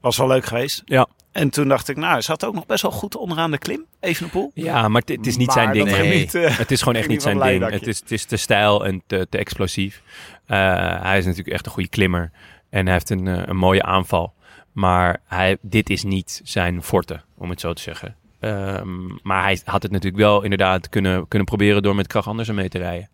Was wel leuk geweest. ja. En toen dacht ik, nou, hij zat ook nog best wel goed onderaan de klim, Evenepoel. ja, maar het- is niet Maar zijn ding. Nee. niet, eh, Het is gewoon echt niet zijn ding. Het is, het is te stijl en te, te explosief. Eh, hij is natuurlijk echt een goede klimmer. En hij heeft een, eh, een mooie aanval. Maar hij, dit is niet zijn forte, om het zo te zeggen. Ehm, maar hij had het natuurlijk wel inderdaad kunnen, kunnen proberen door met Krach Andersen mee te rijden.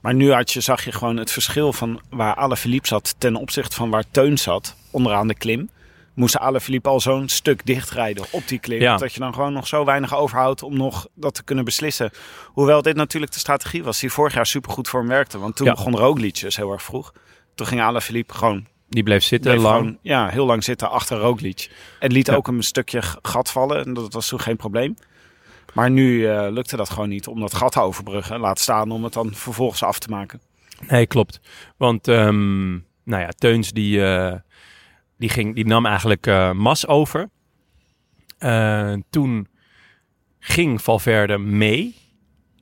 Maar nu had je, zag je gewoon het verschil van waar Alaphilippe zat ten opzichte van waar Teun zat onderaan de klim. Moest Alaphilippe al zo'n stuk dichtrijden op die klim. Ja. Dat je dan gewoon nog zo weinig overhoudt om nog dat te kunnen beslissen. Hoewel dit natuurlijk de strategie was die vorig jaar supergoed voor hem werkte. Want toen Ja. begon Roglic dus heel erg vroeg. Toen ging Alaphilippe gewoon, Die bleef zitten bleef lang. gewoon ja, heel lang zitten achter Roglic. En liet Ja. ook een stukje gat vallen. En dat was toen geen probleem. Maar nu eh, lukte dat gewoon niet om dat gat te overbruggen. Laat staan om het dan vervolgens af te maken. Nee, klopt. Want, ehm, nou ja, Teuns die, eh, die, ging, die nam eigenlijk eh, Mas over. Eh, toen ging Valverde mee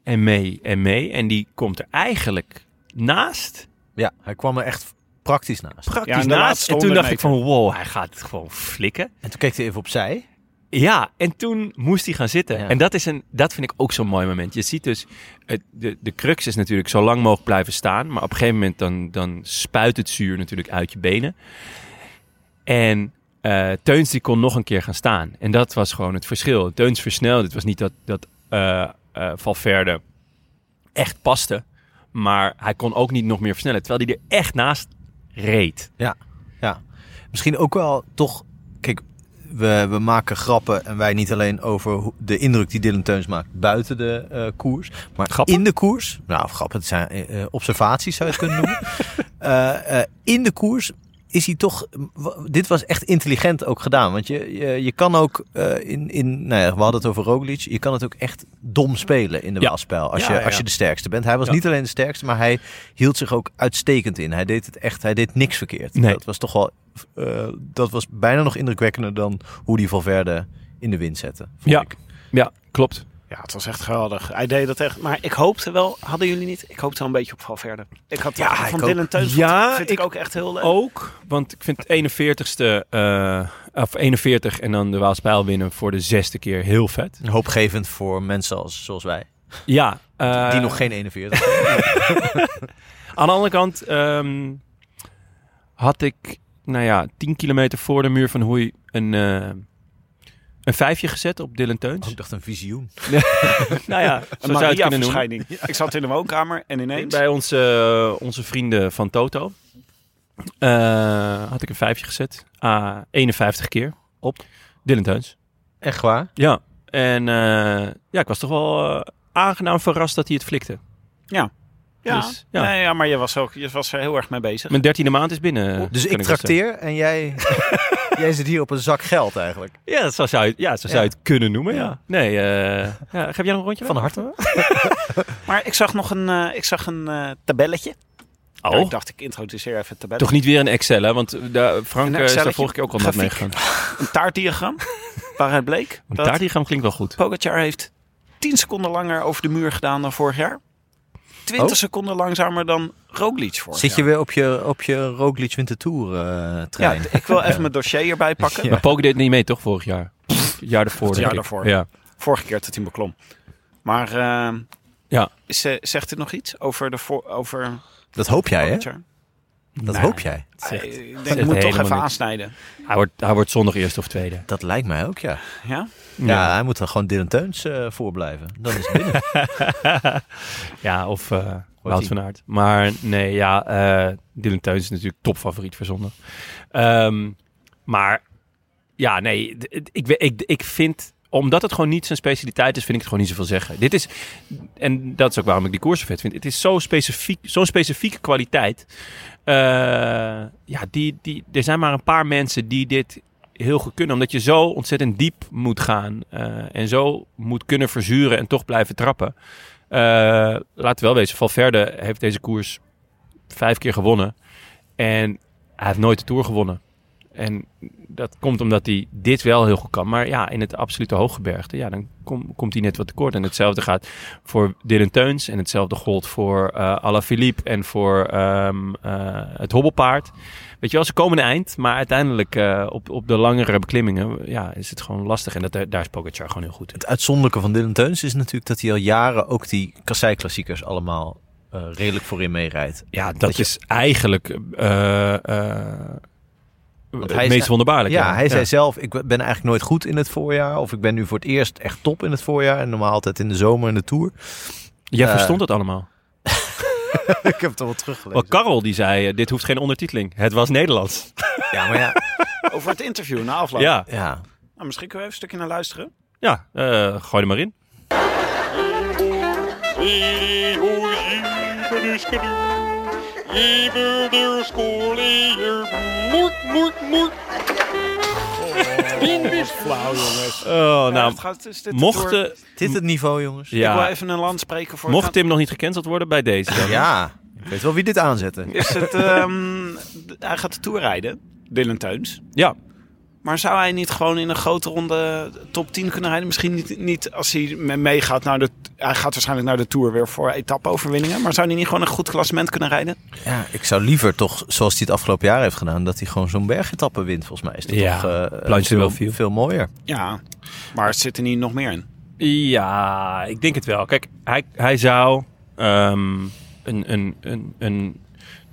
en mee en mee. En die komt er eigenlijk naast, Ja, hij kwam er echt praktisch naast. praktisch Ja, naast. En toen 100 dacht ik van, wow, hij gaat het gewoon flikken. En toen keek hij even opzij. Ja, en toen moest hij gaan zitten. Ja. En dat, is een, dat vind ik ook zo'n mooi moment. Je ziet dus, het, de, de crux is natuurlijk zo lang mogelijk blijven staan. Maar op een gegeven moment dan, dan spuit het zuur natuurlijk uit je benen. En eh, Teuns die kon nog een keer gaan staan. En dat was gewoon het verschil. Teuns versnelde. Het was niet dat, dat eh, eh, Valverde echt paste. Maar hij kon ook niet nog meer versnellen. Terwijl hij er echt naast reed. Ja, ja. Misschien ook wel toch... Kijk, we, we maken grappen en wij niet alleen over de indruk die Dylan Teuns maakt buiten de eh, koers. Maar Grappen? in de koers... Nou, grappen, het zijn eh, eh, observaties zou je het kunnen noemen. In de koers is hij toch... Dit was echt intelligent ook gedaan. Want je, je, je kan ook eh, in... in nou ja, we hadden het over Roglic. Je kan het ook echt dom spelen in de Ja. waalspel. Als, Ja, je, als je de sterkste bent. Hij was niet alleen de sterkste, maar hij hield zich ook uitstekend in. Hij deed het echt... Hij deed niks verkeerd. Nee. Dat was toch wel... eh, dat was bijna nog indrukwekkender dan hoe die Valverde in de wind zette. vond Ja. ik. Ja, klopt. Ja, het was echt geweldig. Hij deed dat echt. Maar ik hoopte wel, hadden jullie niet? Ik hoopte wel een beetje op Valverde. Ik had Ja, ik van ook. Dylan Teuns. Ja, vind ik, ik ook echt heel leuk. Ook, want ik vind het 41ste, eh, of 41 en dan de Waalspijl winnen voor de zesde keer heel vet. Hoopgevend voor mensen als, zoals wij. Ja. eh, Die nog geen 41 zijn. Aan de andere kant ehm, had ik, nou ja, 10 kilometer voor de muur van Hoei een, eh, een vijfje gezet op Dylan Teuns. Ik dacht een visioen. nou ja, zo een zou je het kunnen noemen. Maria-verschijning. Ik zat in de woonkamer en ineens... Bij onze, onze vrienden van Toto eh, had ik een vijfje gezet. Ah, 51 keer op Dylan Teuns. Echt waar? Ja, en eh, ja, ik was toch wel eh, aangenaam verrast dat hij het flikte. Ja. Ja, Dus, ja. Nee, ja, maar je was, ook, je was er heel erg mee bezig. Mijn dertiende maand is binnen. Dus ik trakteer en jij, jij zit hier op een zak geld eigenlijk. Ja, zo zou je, ja, zo zou je Ja. het kunnen noemen. Ja. Ja. Nee, eh ja, geef jij nog een rondje? Van harte. Maar ik zag nog een, eh, ik zag een eh, tabelletje. Oh, Nou, ik dacht, ik introduceer even het tabelletje. toch niet weer een Excel, hè? Want daar, Frank eh, is daar vorige keer ook al met meegegaan. Een taartdiagram waaruit bleek Een dat taartdiagram klinkt wel goed. Pogacar heeft 10 seconden langer over de muur gedaan dan vorig jaar. 20 Oh. seconden langzamer dan Roglic vorig Zit je weer op je, op je Roglic Winter Tour eh, Ja, trein? ik wil even mijn dossier erbij pakken. Ja. Maar Poker deed niet mee, toch, vorig jaar? Jaar ervoor, Het jaar daarvoor. Ja. Vorige keer dat hij beklom. Maar eh, Ja. is, eh, zegt u nog iets over de voor, over Dat hoop jij, hè? Dat Nee. hoop jij. Eh, ik denk, ik moet toch even aansnijden. Hij, wordt, hij wordt zondag eerste of tweede. Dat lijkt mij ook, ja. Ja? Ja, hij moet dan gewoon Dylan Teuns eh voorblijven. Dan is het binnen. ja, of eh Wout van Aert. Maar nee, ja, eh Dylan Teuns is natuurlijk topfavoriet voor zondag. Ehm, maar ja, nee, ik, ik, ik vind, omdat het gewoon niet zijn specialiteit is, vind ik het gewoon niet zoveel zeggen. Dit is, en dat is ook waarom ik die koers vet vind. Het is zo specifiek, zo'n specifieke kwaliteit. Eh, ja, die, die, er zijn maar een paar mensen die dit heel goed kunnen. Omdat je zo ontzettend diep moet gaan. eh, en zo moet kunnen verzuren en toch blijven trappen. Eh we wel wezen, Valverde heeft deze koers vijf keer gewonnen. En hij heeft nooit de Tour gewonnen. En dat komt omdat hij dit wel heel goed kan. Maar ja, in het absolute hooggebergte, ja, dan kom- komt hij net wat tekort. En hetzelfde gaat voor Dylan Teuns. En hetzelfde gold voor eh Alaphilippe en voor ehm, eh, het hobbelpaard. Weet je wel, ze komen een eind. Maar uiteindelijk eh, op, op de langere beklimmingen ja, is het gewoon lastig. En dat, daar is Pogacar gewoon heel goed in. Het uitzonderlijke van Dylan Teuns is natuurlijk dat hij al jaren ook die kassei-klassiekers allemaal eh, redelijk voorin meerijdt. Ja, dat, Dat je- is eigenlijk Want het hij meest zei- wonderbaarlijke. Ja, hij zei zelf, ik ben eigenlijk nooit goed in het voorjaar. Of ik ben nu voor het eerst echt top in het voorjaar. En normaal altijd in de zomer in de Tour. Jij Eh, verstond het allemaal. ik heb het al wel teruggelezen. Karel die zei, eh, dit hoeft geen ondertiteling. Het was Nederlands. Ja, maar ja. Over het interview na afloop. Ja, ja. Nou, misschien kunnen we even een stukje naar luisteren. ja eh, gooi er maar in. Flauw, jongens. Oh, nou, dit mochten, het niveau, jongens? Ik wil ja, even een land spreken voor... mocht Tim nog niet gecanceld worden bij deze dan. Ja, ik weet wel wie dit aanzette. Is het... ehm, hij gaat de Tour rijden. Dylan Teuns. Ja, Maar zou hij niet gewoon in een grote ronde top 10 kunnen rijden? Misschien niet, niet als hij me- meegaat naar de... Hij gaat waarschijnlijk naar de Tour weer voor etappe-overwinningen. Maar zou hij niet gewoon een goed klassement kunnen rijden? Ja, ik zou liever toch, zoals hij het afgelopen jaar heeft gedaan, dat hij gewoon zo'n bergetappe wint. Volgens mij is dat Ja, toch eh, de veel, Bellevue. veel mooier. Ja, maar er zit er niet nog meer in. Ja, ik denk het wel. Kijk, hij, hij zou ehm, een, een, een, een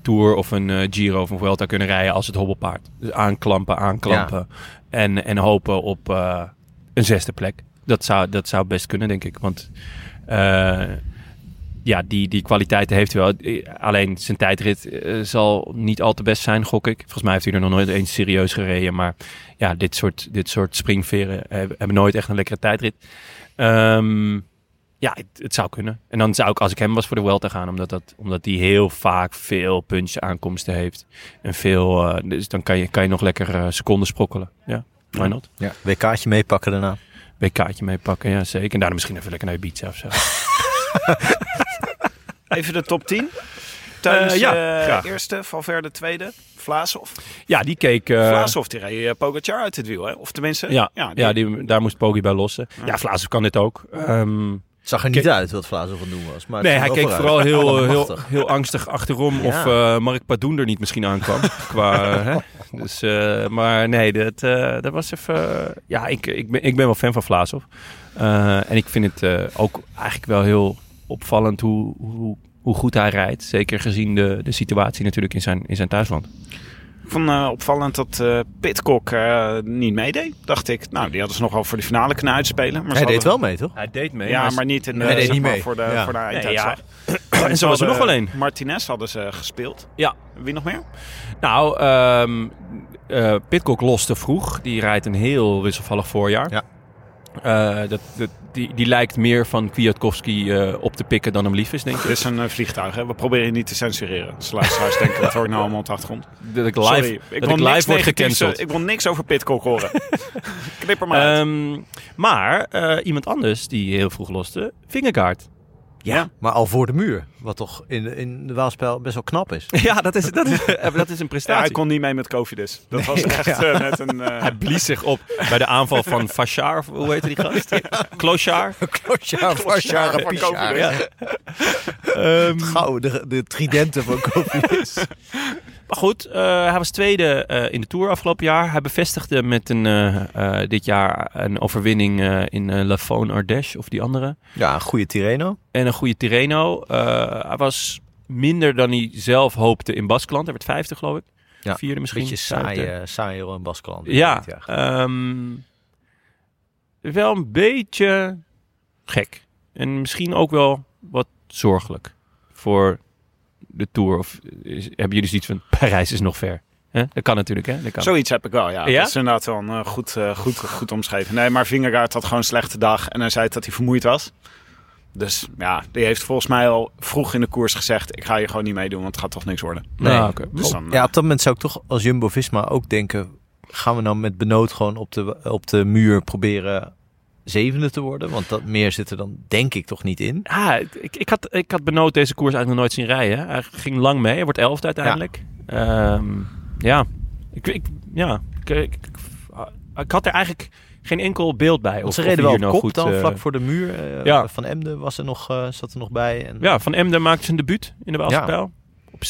Tour of een eh, Giro of een Vuelta kunnen rijden als het hobbelpaard. Dus aanklampen, aanklampen en, en hopen op eh, een zesde plek. Dat zou, dat zou best kunnen, denk ik. Want eh, ja, die, die kwaliteiten heeft hij wel. Alleen zijn tijdrit zal niet al te best zijn, gok ik. Volgens mij heeft hij er nog nooit eens serieus gereden. Maar ja, dit soort, dit soort springveren hebben, hebben nooit echt een lekkere tijdrit. Ehm, ja, het, het zou kunnen. En dan zou ik, als ik hem was, voor de Welter gaan. Omdat, dat, omdat die heel vaak veel punch aankomsten heeft. En veel, eh, dus dan kan je, kan je nog lekker eh, seconden sprokkelen. Ja, why not? Ja. WK'tje meepakken daarna. BK'tje meepakken, ja zeker. En daarna misschien even lekker naar Ibiza of zo. Even de top 10. Tijdens Eh, ja, graag. eerste, Valverde tweede, Vlaasov. Ja, die keek... eh, Vlaasov die reed uh, Pogacar uit het wiel, hè? Of tenminste, ja, ja, ja, die- daar moest Poggi bij lossen. Ja, Vlaasov kan dit ook. Ehm, Het zag er niet uit wat Vlaas van doen was. Maar nee, hij keek vooral heel, heel, heel angstig achterom Ja. of eh, Mark Padoen er niet misschien aankwam. qua, hè? Dus, eh, maar nee, dat, eh, dat was even... ja, ik, ik, ben, ik ben wel fan van Vlaasov. En ik vind het ook eigenlijk wel heel opvallend hoe, hoe, hoe goed hij rijdt. Zeker gezien de, de situatie natuurlijk in zijn, in zijn thuisland. Ik vond eh, opvallend dat eh Pitcock eh, niet meedeed. Dacht ik, nou, die hadden ze nog wel voor de finale kunnen uitspelen. Maar Hij deed hadden- wel mee, toch? Hij deed mee. Ja, maar niet in de, Hij niet maar, mee. voor de, Ja. voor de Nee, einduitslag. ja. En zo was er nog wel een. Martinez hadden ze gespeeld. Ja. Wie nog meer? Nou, ehm eh, Pitcock loste vroeg. Die rijdt een heel wisselvallig voorjaar. Ja. Eh, dat, dat, die, die lijkt meer van Kwiatkowski eh, op te pikken dan hem lief is, denk ik. Dit is een eh, vliegtuig, hè? We proberen je niet te censureren. Dus luisteraars denken, dat hoor ik nou allemaal op de achtergrond. Dat ik live, Sorry, dat wil ik live word gecanceld. eh, Ik wil niks over Pitcock horen. Knip er maar uit. Ehm, maar iemand anders die heel vroeg loste, Vingegaard. Ja. Maar al voor de muur. Wat toch in, in de Waalspel best wel knap is. Ja, dat is, dat is, dat is een Ja, hij prestatie. kon niet mee met Covidus. Dat was echt eh, net een... eh, Hij blies zich op bij de aanval van Fachar, of hoe heet die gast? Klochar. Pisjaar. Covidus. Ehm, Gauw, de, de tridenten van Covidis. Maar goed, eh, hij was tweede eh, in de Tour afgelopen jaar. Hij bevestigde met een, eh, dit jaar een overwinning in La Faune Ardèche of die andere. ja, een goede Tireno. En een goede Tirreno. Hij was minder dan hij zelf hoopte in Baskeland. Hij werd vijfde geloof ik. Ja, Vierde misschien. Beetje saai, vijfde. saai hoor, in Baskeland. Ja, Ja. ehm, wel een beetje gek. En misschien ook wel wat zorgelijk voor de Tour. Of is- hebben jullie zoiets van, Parijs is nog ver? Hè? Dat kan natuurlijk, hè? Dat kan. Zoiets heb ik wel, ja. Ja? Dat is inderdaad wel een, eh, goed, eh, goed, goed omschreven. Nee, maar Vingegaard had gewoon een slechte dag en hij zei dat hij vermoeid was. Dus ja, die heeft volgens mij al vroeg in de koers gezegd... ik ga hier gewoon niet meedoen, want het gaat toch niks worden. Nee. Oké. Dus dan, Ja, op dat moment zou ik toch als Jumbo-Visma ook denken... gaan we nou met Benoot gewoon op de, op de muur proberen zevende te worden? Want dat meer zit er dan denk ik toch niet in. Ah, ik, ik, had, ik had Benoot deze koers eigenlijk nog nooit zien rijden. Hij ging lang mee. Hij wordt elfde uiteindelijk. Ja, ja. Ik, ik, ja. Ik, ik, had er eigenlijk geen enkel beeld bij. Want ze reden wel nou kop goed, dan, eh, vlak voor de muur. Eh, ja. Van Emden was er nog, eh, zat er nog bij. En... Ja, Van Emden maakte zijn debuut in de Waalse Op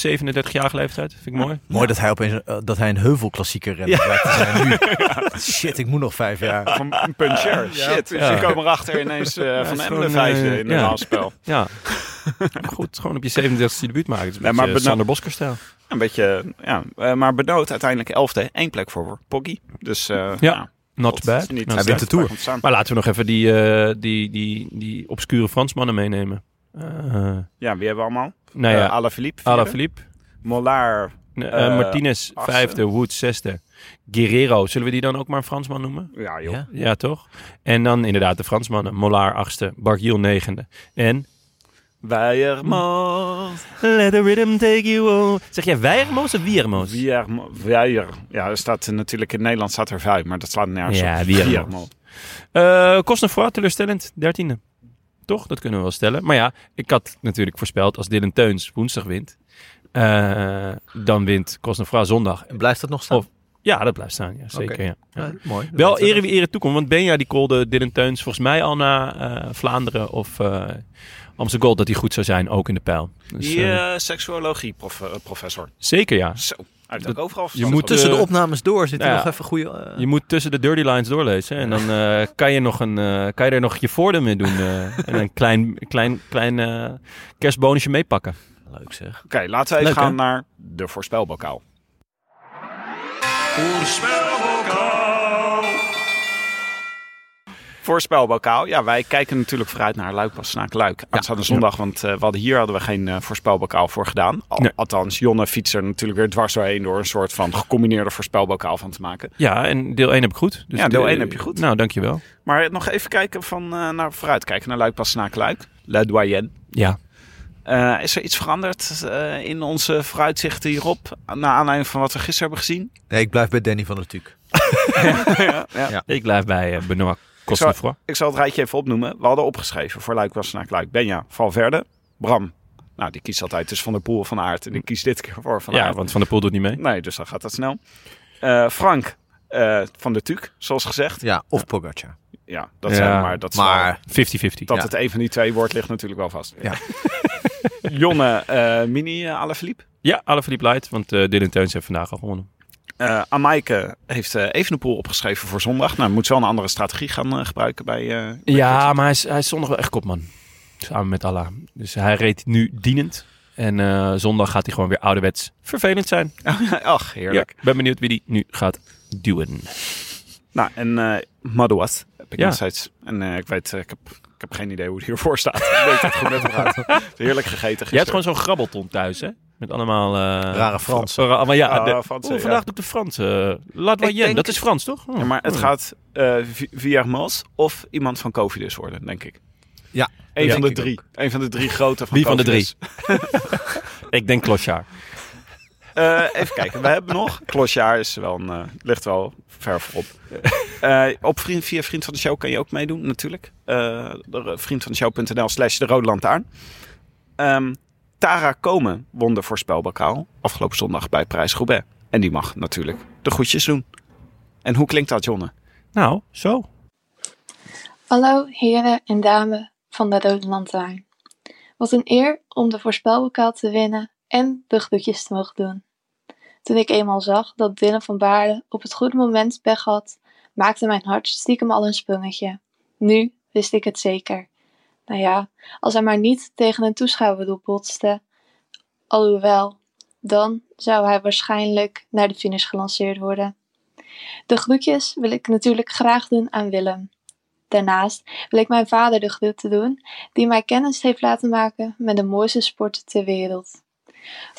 37-jarige leeftijd. Vind ik mooi. Mooi dat hij opeens eh, dat hij een heuvelklassieker te zijn nu. Shit, ik moet nog vijf jaar. Van een puncher. Shit, dus Ja. je komen erachter ineens eh, van gewoon, vijfde eh, in de ja. spel. Ja. goed, gewoon op je 37e debuut maken. Het een beetje maar Sander Bosker-stijl. Een beetje, ja. eh, maar Benoot uiteindelijk elfde. één plek voor Poggi. Dus eh, ja, Not bad. Hij wint de Tour. Maar laten we nog even die, eh, die, die, die obscure Fransmannen meenemen. Eh Ja, wie hebben we allemaal? nou Eh, ja, Alaphilippe. Ala vierde. Philippe. Mollard. Eh, Eh, Martinez, vijfde. Woods, zesde. Guerrero, zullen we die dan ook maar een Fransman noemen? Ja, joh. Ja. Ja, toch? En dan inderdaad de Fransmannen. Mollard, achtste. Barguil, negende. En... Weijermoos. Let the rhythm take you on. Zeg jij Weijermoos of Wiermoos? Wiermo- Weijer. Ja, er staat eh, natuurlijk in Nederland staat er vijf, maar dat slaat nergens Ja, op. Wiermo. Wiermo. Uh, Cosnefroid, teleurstellend. Dertiende. Toch? Dat kunnen we wel stellen. Maar ja, ik had natuurlijk voorspeld als Dylan Teuns woensdag wint. eh, dan wint Cosnefroid zondag. En blijft dat nog staan? Of- Ja, dat blijft staan. Ja, zeker. Ja. Ja, mooi. Wel ere wie ere toekomt. Want Benja die kolde Dylan Teuns volgens mij al naar eh, Vlaanderen of eh Amsterdam Gold dat hij goed zou zijn, ook in de pijl. Dus, Die eh, eh, seksuologie prof, professor. zeker ja. Zo, overal je moet. Tussen de opnames door zit ja. nog even goede... eh, Je moet tussen de dirty lines doorlezen. En dan eh, kan, je nog een, eh, kan je er nog je voordeel mee doen. eh, en een klein, klein, klein kerstbonusje meepakken. Leuk zeg. Oké, laten we even Leuk, gaan hè? naar de voorspelbokaal. Voorspelbokaal. Ja, wij kijken natuurlijk vooruit naar Luik Bastenaak Luik. Aanstaande zondag, want eh, we hadden hier hadden we geen eh, voorspelbokaal voor gedaan. Al- Nee. Althans, Jonne fietst er natuurlijk weer dwars doorheen door een soort van gecombineerde voorspelbokaal van te maken. Ja, en deel 1 heb ik goed. Dus Ja, deel de- 1 heb je goed. Nou, dankjewel. Maar nog even kijken van, eh, naar vooruit kijken naar Luik Bastenaak Luik. La Doyenne. Ja. Eh, is er iets veranderd in onze vooruitzichten hierop? Naar aanleiding van wat we gisteren hebben gezien? Nee, ik blijf bij Danny van der Tuuk. Ik blijf bij eh, Benoit Ik zal het rijtje even opnoemen. We hadden opgeschreven voor Luik Wassenaar Luik. Benja, Valverde, Bram. Nou, die kiest altijd tussen Van der Poel Van Aert. En die kiest dit keer voor Van Ja, Aert. want Van der Poel doet niet mee. Nee, dus dan gaat dat snel. Eh, Frank eh, van de Tuuk, zoals gezegd. Ja, of Pogacar. Ja, dat Ja, zijn maar dat Maar 50-50. dat ja. het een van die twee wordt ligt natuurlijk wel vast. Ja. Jonne eh, Mini uh, Alaphilippe. Ja, Alaphilippe Light, want eh Dylan Teuns heeft vandaag al gewonnen. Eh Amaike heeft eh Evenepoel opgeschreven voor zondag. Nou, moet wel een andere strategie gaan eh, gebruiken bij... bij Ja, maar hij is, hij is zondag wel echt kopman. Samen met Allah. Dus hij reed nu dienend. En zondag gaat hij gewoon weer ouderwets vervelend zijn. Ach, heerlijk. Ja, ben benieuwd wie die nu gaat duwen. Nou, en Madouas heb ik Ja. En ik weet, ik heb, ik heb geen idee hoe het hiervoor staat. ik weet het goed met hem gaat. Heerlijk gegeten Jij hebt gewoon zo'n grabbelton thuis, hè? Met allemaal... eh, Rare Fransen. Fra- maar ja, de- Fransen, oh, ja. vandaag doet de Frans. La Doyenne, denk- dat is Frans, toch? Oh. Ja, maar het Oh. gaat eh Vi- Viermans of iemand van Covidus worden, denk ik. Ja, Een van de ik drie. Een van de drie grote van Wie van de Cofidis. Ik denk Clochard. Eh, even kijken, we hebben nog. Klosjaar is wel een, ligt wel ver voorop. Eh, op vriend, via Vriend van de Show kan je ook meedoen, natuurlijk. Uh, vriendvandeshow.nl slash de Rode Lantaarn. Ehm, Tara Komen won de voorspelbokaal afgelopen zondag bij Prijs Roubaix. En die mag natuurlijk de groetjes doen. En hoe klinkt dat, Jonne? Nou, zo. Hallo heren en dames van de Rode Lantaarn. Wat een eer om de voorspelbokaal te winnen en de groetjes te mogen doen. Toen ik eenmaal zag dat Dylan van Baarle op het goede moment pech had, maakte mijn hart stiekem al een sprongetje. Nu wist ik het zeker. Nou ja, als hij maar niet tegen een toeschouwerdoel botste, alhoewel, dan zou hij waarschijnlijk naar de finish gelanceerd worden. De groetjes wil ik natuurlijk graag doen aan Willem. Daarnaast wil ik mijn vader de groeten doen, die mij kennis heeft laten maken met de mooiste sport ter wereld.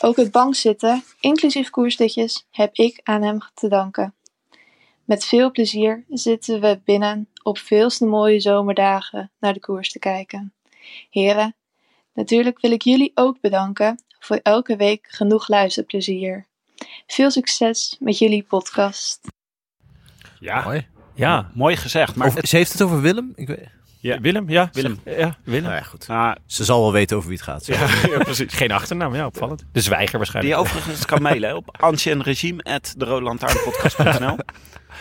Ook het bankzitten, inclusief koersdutjes, heb ik aan hem te danken. Met veel plezier zitten we binnen op veelste mooie zomerdagen naar de koers te kijken. Heren, natuurlijk wil ik jullie ook bedanken voor elke week genoeg luisterplezier. Veel succes met jullie podcast. Ja, Mooi. Ja. mooi gezegd. Maar Of, ze heeft het over Willem? Ik weet... Ja. Willem, ja. Willem. Ja, Willem. Nou ja, goed. Ze zal wel weten over wie het gaat. zeg. ja, precies. Geen achternaam, ja, opvallend. De zwijger Die waarschijnlijk. je overigens kan mailen op ancienregime.de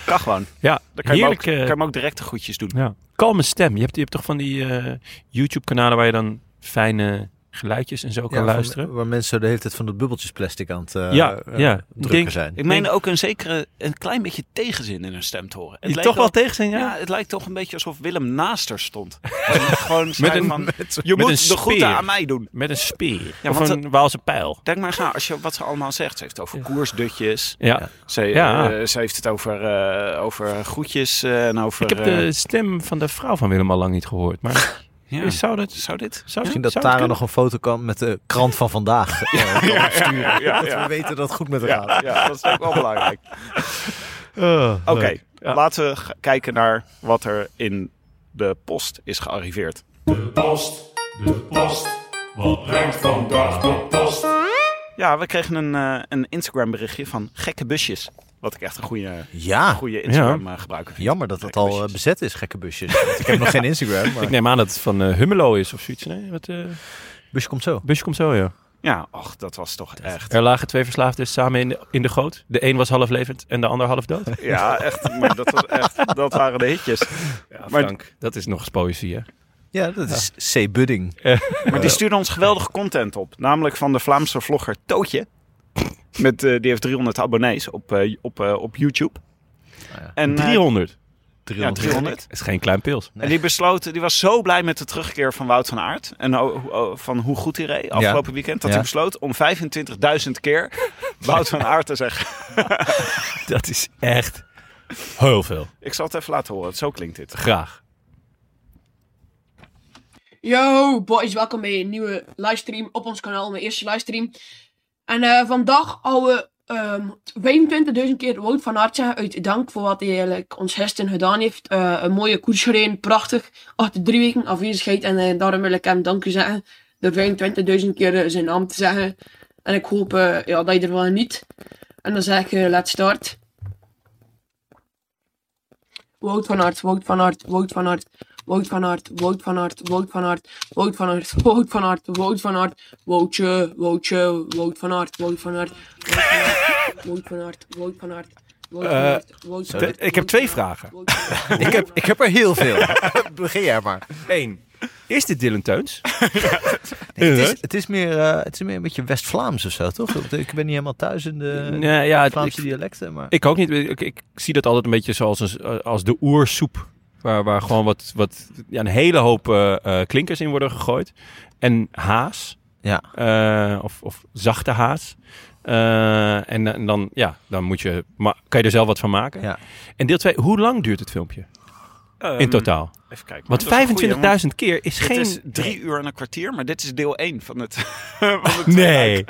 Kan gewoon. Ja, Dan kan je, ook, kan je ook direct de groetjes doen. ja. Kalme stem. Je hebt, je hebt toch van die eh, YouTube-kanalen waar je dan fijne geluidjes en zo kan van- luisteren? waar mensen de hele tijd van dat bubbeltjesplastic aan het eh, Ja, eh, ja. drukken Denk- zijn. Ik meen ook een zekere, een klein beetje tegenzin in hun stem te horen. Het leek toch wel tegen zijn, ja? Ja, het lijkt toch een beetje alsof Willem naast haar stond. Gewoon zei een- van, met- je met moet een de groeten aan mij doen. Met een speer. Ja, of want een Waalse pijl. Denk maar eens na, als je, wat ze allemaal zegt. Ze heeft het over koersdutjes. Ja. Ze, Ja. eh, ze heeft het over, eh, over groetjes eh, en over... Ik heb de stem van de vrouw van Willem al lang niet gehoord. Maar ja. zou dat... Zou dit? Zou, Misschien dat zou Tara nog een foto kan met de krant van vandaag. eh, kan opsturen. ja, Dat ja. we weten dat het goed met haar Ja, gaat. ja, dat is ook wel belangrijk. Oké, Ja. laten we kijken naar wat er in de post is gearriveerd. De post, de post. Wat brengt vandaag de post? Ja, we kregen een, eh, een Instagram berichtje van gekke busjes. Wat ik echt een goede, Ja, goede Instagram eh, gebruiker vind. jammer dat het al eh, bezet is, gekke busjes. Want ik heb nog geen Instagram, maar Ik neem aan dat het van eh, Hummelo is of zoiets. Nee, wat, eh busje komt zo. busje komt zo, ja. Ja, ach, dat was toch echt... Er lagen twee verslaafden samen in de, in de goot. De een was half levend en de ander half dood. Ja, echt. Maar dat was echt... Dat waren de hitjes. maar dat is nog eens poëzie, hè? Ja, dat is C. Budding. Maar die stuurde ons geweldige content op. Namelijk van de Vlaamse vlogger Tootje. Met, eh, die heeft 300 abonnees op, eh, op, eh, op YouTube. En, 300. Ja, 300. Dat is geen klein pils. En die besloot, die was zo blij met de terugkeer van Wout van Aert. En o- o- van hoe goed hij reed afgelopen weekend. Dat Ja. hij besloot om 25.000 keer Wout van Aert te zeggen. Dat is echt heel veel. Ik zal het even laten horen. Zo klinkt dit. Graag. Yo, boys, welkom bij een nieuwe livestream op ons kanaal, mijn eerste livestream. En eh, vandaag gaan we ehm 25.000 keer Wout van Aert uit dank voor wat hij eigenlijk ons gisteren gedaan heeft. Eh, een mooie koers gereden, prachtig. Achter drie weken afwezigheid en eh, daarom wil ik hem dank u zeggen. Door 25.000 keer zijn naam te zeggen. En ik hoop ja, dat je ervan geniet. En dan zeg ik, let's start. Wout van Aert, Wout van Aert, Wout van Aert. Wout van Aert, Wout van Aert, Wout van Aert, Wout van Aert, Wout van Aert, Wout van Aert, Woutje, Woutje, Wout van Aert, Wout van Aert, Wout van Aert, Wout van Aert, Eh, ik heb twee vragen. Ik heb, ik heb er heel veel. Begin jij maar. Eén. Is dit Dylan Teuns? Nee, het, is, het, is meer, eh, het is meer een beetje West-Vlaams of zo, toch? Ik ben niet helemaal thuis in de Nee, ja, het- Vlaamse ik- dialecten. Maar... Ik ook niet. Ik, ik zie dat altijd een beetje zoals een, als de oersoep. Waar, waar gewoon wat, wat ja, een hele hoop eh, eh, klinkers in worden gegooid. En haas. Ja. Eh, of, of zachte haas. Eh, en, en dan, ja, dan moet je, maar kan je er zelf wat van maken. Ja. En deel 2, hoe lang duurt het filmpje Ehm, in totaal? Even kijken. Want Dat is een goeie, 25.000 want keer is Het geen... is drie uur en een kwartier, maar dit is deel 1 van het. van het Nee.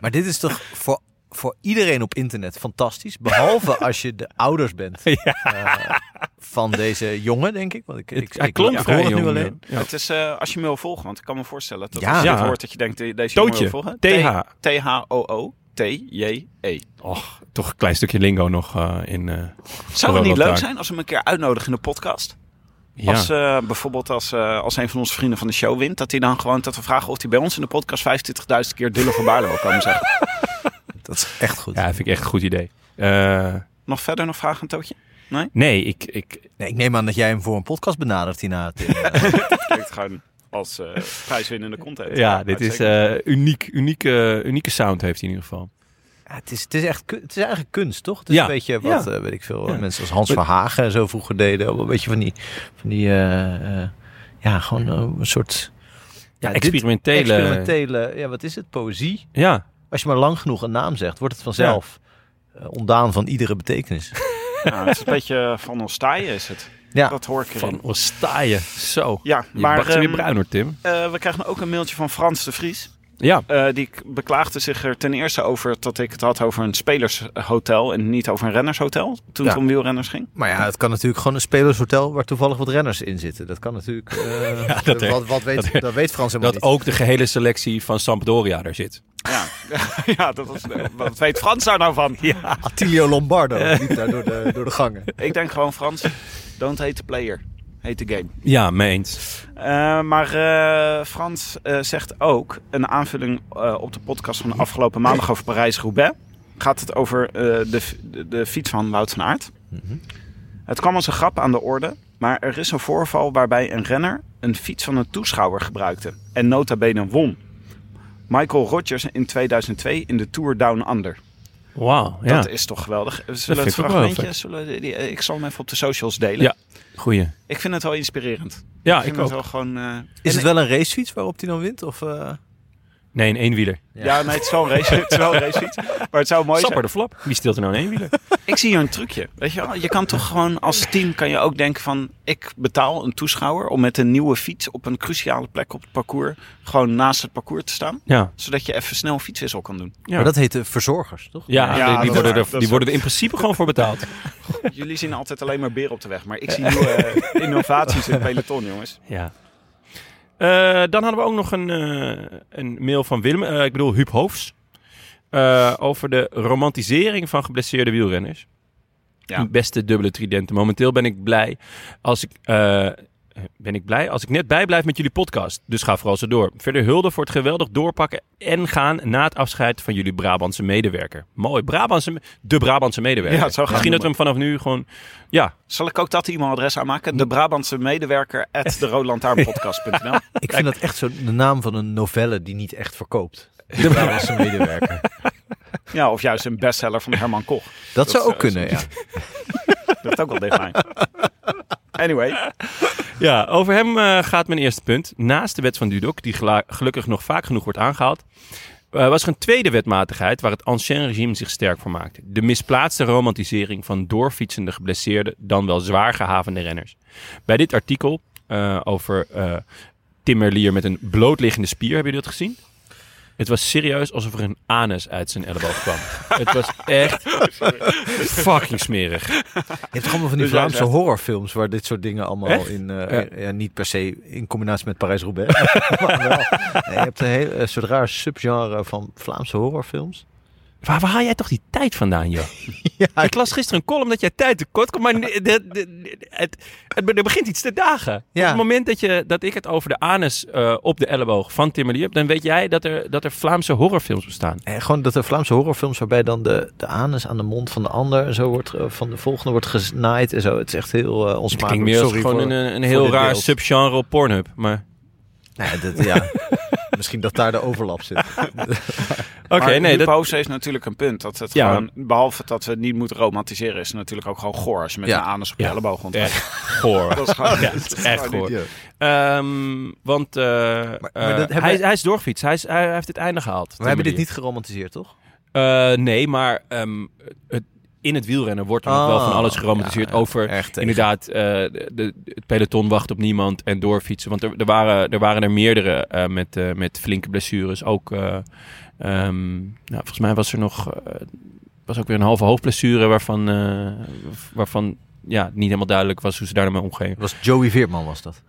Maar dit is toch voor, voor iedereen op internet fantastisch. Behalve als je de ouders bent eh, van deze jongen, denk ik. Want ik, ik, hij ik, klonk ik het nu alleen. ja. Het is eh, als je me wil volgen, want ik kan me voorstellen dat Ja. als je dit hoort dat je denkt deze jongen wil volgen. TH. T- T-H-O-O-T-J-E. Och, toch een klein stukje lingo nog eh, in... eh, Zou het niet leuk zijn als we hem een keer uitnodigen in de podcast? ja. Als eh, bijvoorbeeld als, eh, als een van onze vrienden van de show wint, dat hij dan gewoon dat we vragen of hij bij ons in de podcast 25.000 keer Dylan van Baarle wil komen zeggen. Dat is echt goed. ja, vind ik echt een goed idee. Eh, Nog verder nog vragen, Tootje? nee, ik, ik, Nee, ik neem aan dat jij hem voor een podcast benadert hierna. Eh, Klinkt gewoon als eh, prijswinnende content. Ja, dit is eh, uniek, unieke, unieke sound heeft hij in ieder geval. ja, het, is, het, is echt, het is eigenlijk kunst, toch? Het is Ja. een beetje wat, Ja. eh, weet ik veel, Ja. mensen als Hans Verhagen en zo vroeger deden. Een beetje van die, van die eh, eh, ja, gewoon een soort... Ja, dit- experimentele. experimentele, ja, wat is het? Poëzie? Ja, Als je maar lang genoeg een naam zegt, wordt het vanzelf eh, ontdaan van iedere betekenis. Ja, het is een beetje van ons taaien is het. Ja. Dat hoor ik erin. van Ostaaien. Zo. Ja, Je maar weer ehm, bruin hoor, Tim. eh, we krijgen ook een mailtje van Frans de Vries. Ja, Eh, die beklaagde zich er ten eerste over dat ik het had over een spelershotel en niet over een rennershotel. Toen het Ja. om wielrenners ging. Maar ja, het kan natuurlijk gewoon een spelershotel waar toevallig wat renners in zitten. Dat kan natuurlijk. eh, dat- wat, wat weet, dat, weet Frans helemaal dat niet. ook de gehele selectie van Sampdoria er zit. Ja, ja dat was, wat weet Frans daar nou van? Ja. Attilio Lombardo liep daar door de, door de gangen. Ik denk gewoon Frans, don't hate the player, hate the game. Ja, mee eens. Eh, maar eh, Frans eh, zegt ook, een aanvulling op de podcast van de afgelopen maandag over Parijs-Roubaix. Gaat het over de, de, de fiets van Wout van Aert. Het kwam als een grap aan de orde, maar er is een voorval waarbij een renner een fiets van een toeschouwer gebruikte. En nota bene won. Michael Rogers in 2002 in de Tour Down Under. Wauw, ja. Dat is toch geweldig. Zullen het fragmentje, zullen we die, ik zal hem even op de socials delen. Ja. Goeie. Ik vind het wel inspirerend. Ja, ik het ook. wel gewoon... eh, Is het wel een racefiets waarop hij dan wint? Of, eh? Nee, een eenwieler. Ja, nee, het is wel een race, het is wel een racefiets. Maar het zou mooi Sapper zijn. de flap. Wie steelt er nou een eenwieler? Ik zie hier een trucje. Weet je wel? Je kan toch gewoon als team kan je ook denken van... Ik betaal een toeschouwer om met een nieuwe fiets op een cruciale plek op het parcours... gewoon naast het parcours te staan. Ja. Zodat je even snel een fietswissel kan doen. Ja. Maar dat heet de verzorgers, toch? Ja, Ja, die, worden, er, die worden er in principe gewoon voor betaald. Jullie zien altijd alleen maar beren op de weg. Maar ik zie nieuwe eh, innovaties in het peloton, jongens. Ja. Eh, dan hadden we ook nog een, eh, een mail van Willem, eh, ik bedoel Huub Hoofs. over de romantisering van geblesseerde wielrenners. Ja. Beste dubbele tridenten. Momenteel ben ik blij als ik ben ik blij als ik net bijblijf met jullie podcast. Dus ga vooral zo door. Verder hulde voor het geweldig doorpakken en gaan na het afscheid van jullie Brabantse medewerker. Mooi, Brabantse, de Brabantse medewerker. Ja, zo gaan Misschien dat we hem vanaf nu gewoon, ja, Zal ik ook dat e-mailadres aanmaken? De Brabantse medewerker at de Ik vind dat echt zo de naam van een novelle die niet echt verkoopt. De Brabantse medewerker. Ja, of juist een bestseller van Herman Koch. Dat zou ook eh, kunnen, ja. Dat is ook wel dichtbij. Anyway, Ja, over hem eh, gaat mijn eerste punt. Naast de wet van Dudok, die gelukkig nog vaak genoeg wordt aangehaald, eh, was er een tweede wetmatigheid waar het ancien regime zich sterk voor maakte. De misplaatste romantisering van doorfietsende geblesseerde, dan wel zwaar gehavende renners. Bij dit artikel eh, over Timmerlier met een blootliggende spier, hebben jullie dat gezien? Het was serieus alsof er een anus uit zijn elleboog kwam. het was echt fucking smerig. Je hebt gewoon wel van die Dus Vlaamse horrorfilms waar dit soort dingen allemaal Echt? in, eh, Ja. ja. niet per se in combinatie met Parijs-Roubaix. maar wel. Nee, je hebt een, heel, een soort raar subgenre van Vlaamse horrorfilms. Waar, waar haal jij toch die tijd vandaan, joh? Ja, Ik las gisteren een column dat jij tijd tekort komt, maar de, de, de- het, het, er begint iets te dagen. Ja. Op het moment dat, je, dat ik het over de anus eh, op de elleboog van Timmerlier heb, dan weet jij dat er, dat er Vlaamse horrorfilms bestaan. En gewoon dat er Vlaamse horrorfilms waarbij dan de, de anus aan de mond van de ander en zo wordt, eh, van de volgende wordt gesnaaid en zo. Het is echt heel uh, Het onsmakelijk. klinkt meer als Sorry gewoon voor- een, een heel raar subgenre op Pornhub. Maar Nee, dat, ja. Misschien dat daar de overlap zit. oké, nee, dat, Hoofs heeft natuurlijk een punt. Dat het Ja. gewoon, behalve dat we het niet moeten romantiseren, is het natuurlijk ook gewoon goor als je met Ja. een anus op je Ja. elleboog echt goor. Dat is gewoon, Ja, is echt goor. Ehm, want eh, maar dat eh, hebben hij, hij is doorgefietst. Hij, is, hij heeft het einde gehaald. We hebben dit niet geromantiseerd, toch? Eh, nee, maar ehm, het, in het wielrennen wordt er nog wel van Oh, alles geromantiseerd ja, over tegen. inderdaad eh, de, de- het peloton wacht op niemand en doorfietsen. Want er, er, waren, er waren er meerdere eh, met, eh, met flinke blessures. Ook, eh, ehm, nou, volgens mij was er nog was ook weer een halve hoofdblessure waarvan, waarvan ja, niet helemaal duidelijk was hoe ze daarmee omgingen. was Joey Veerman was dat.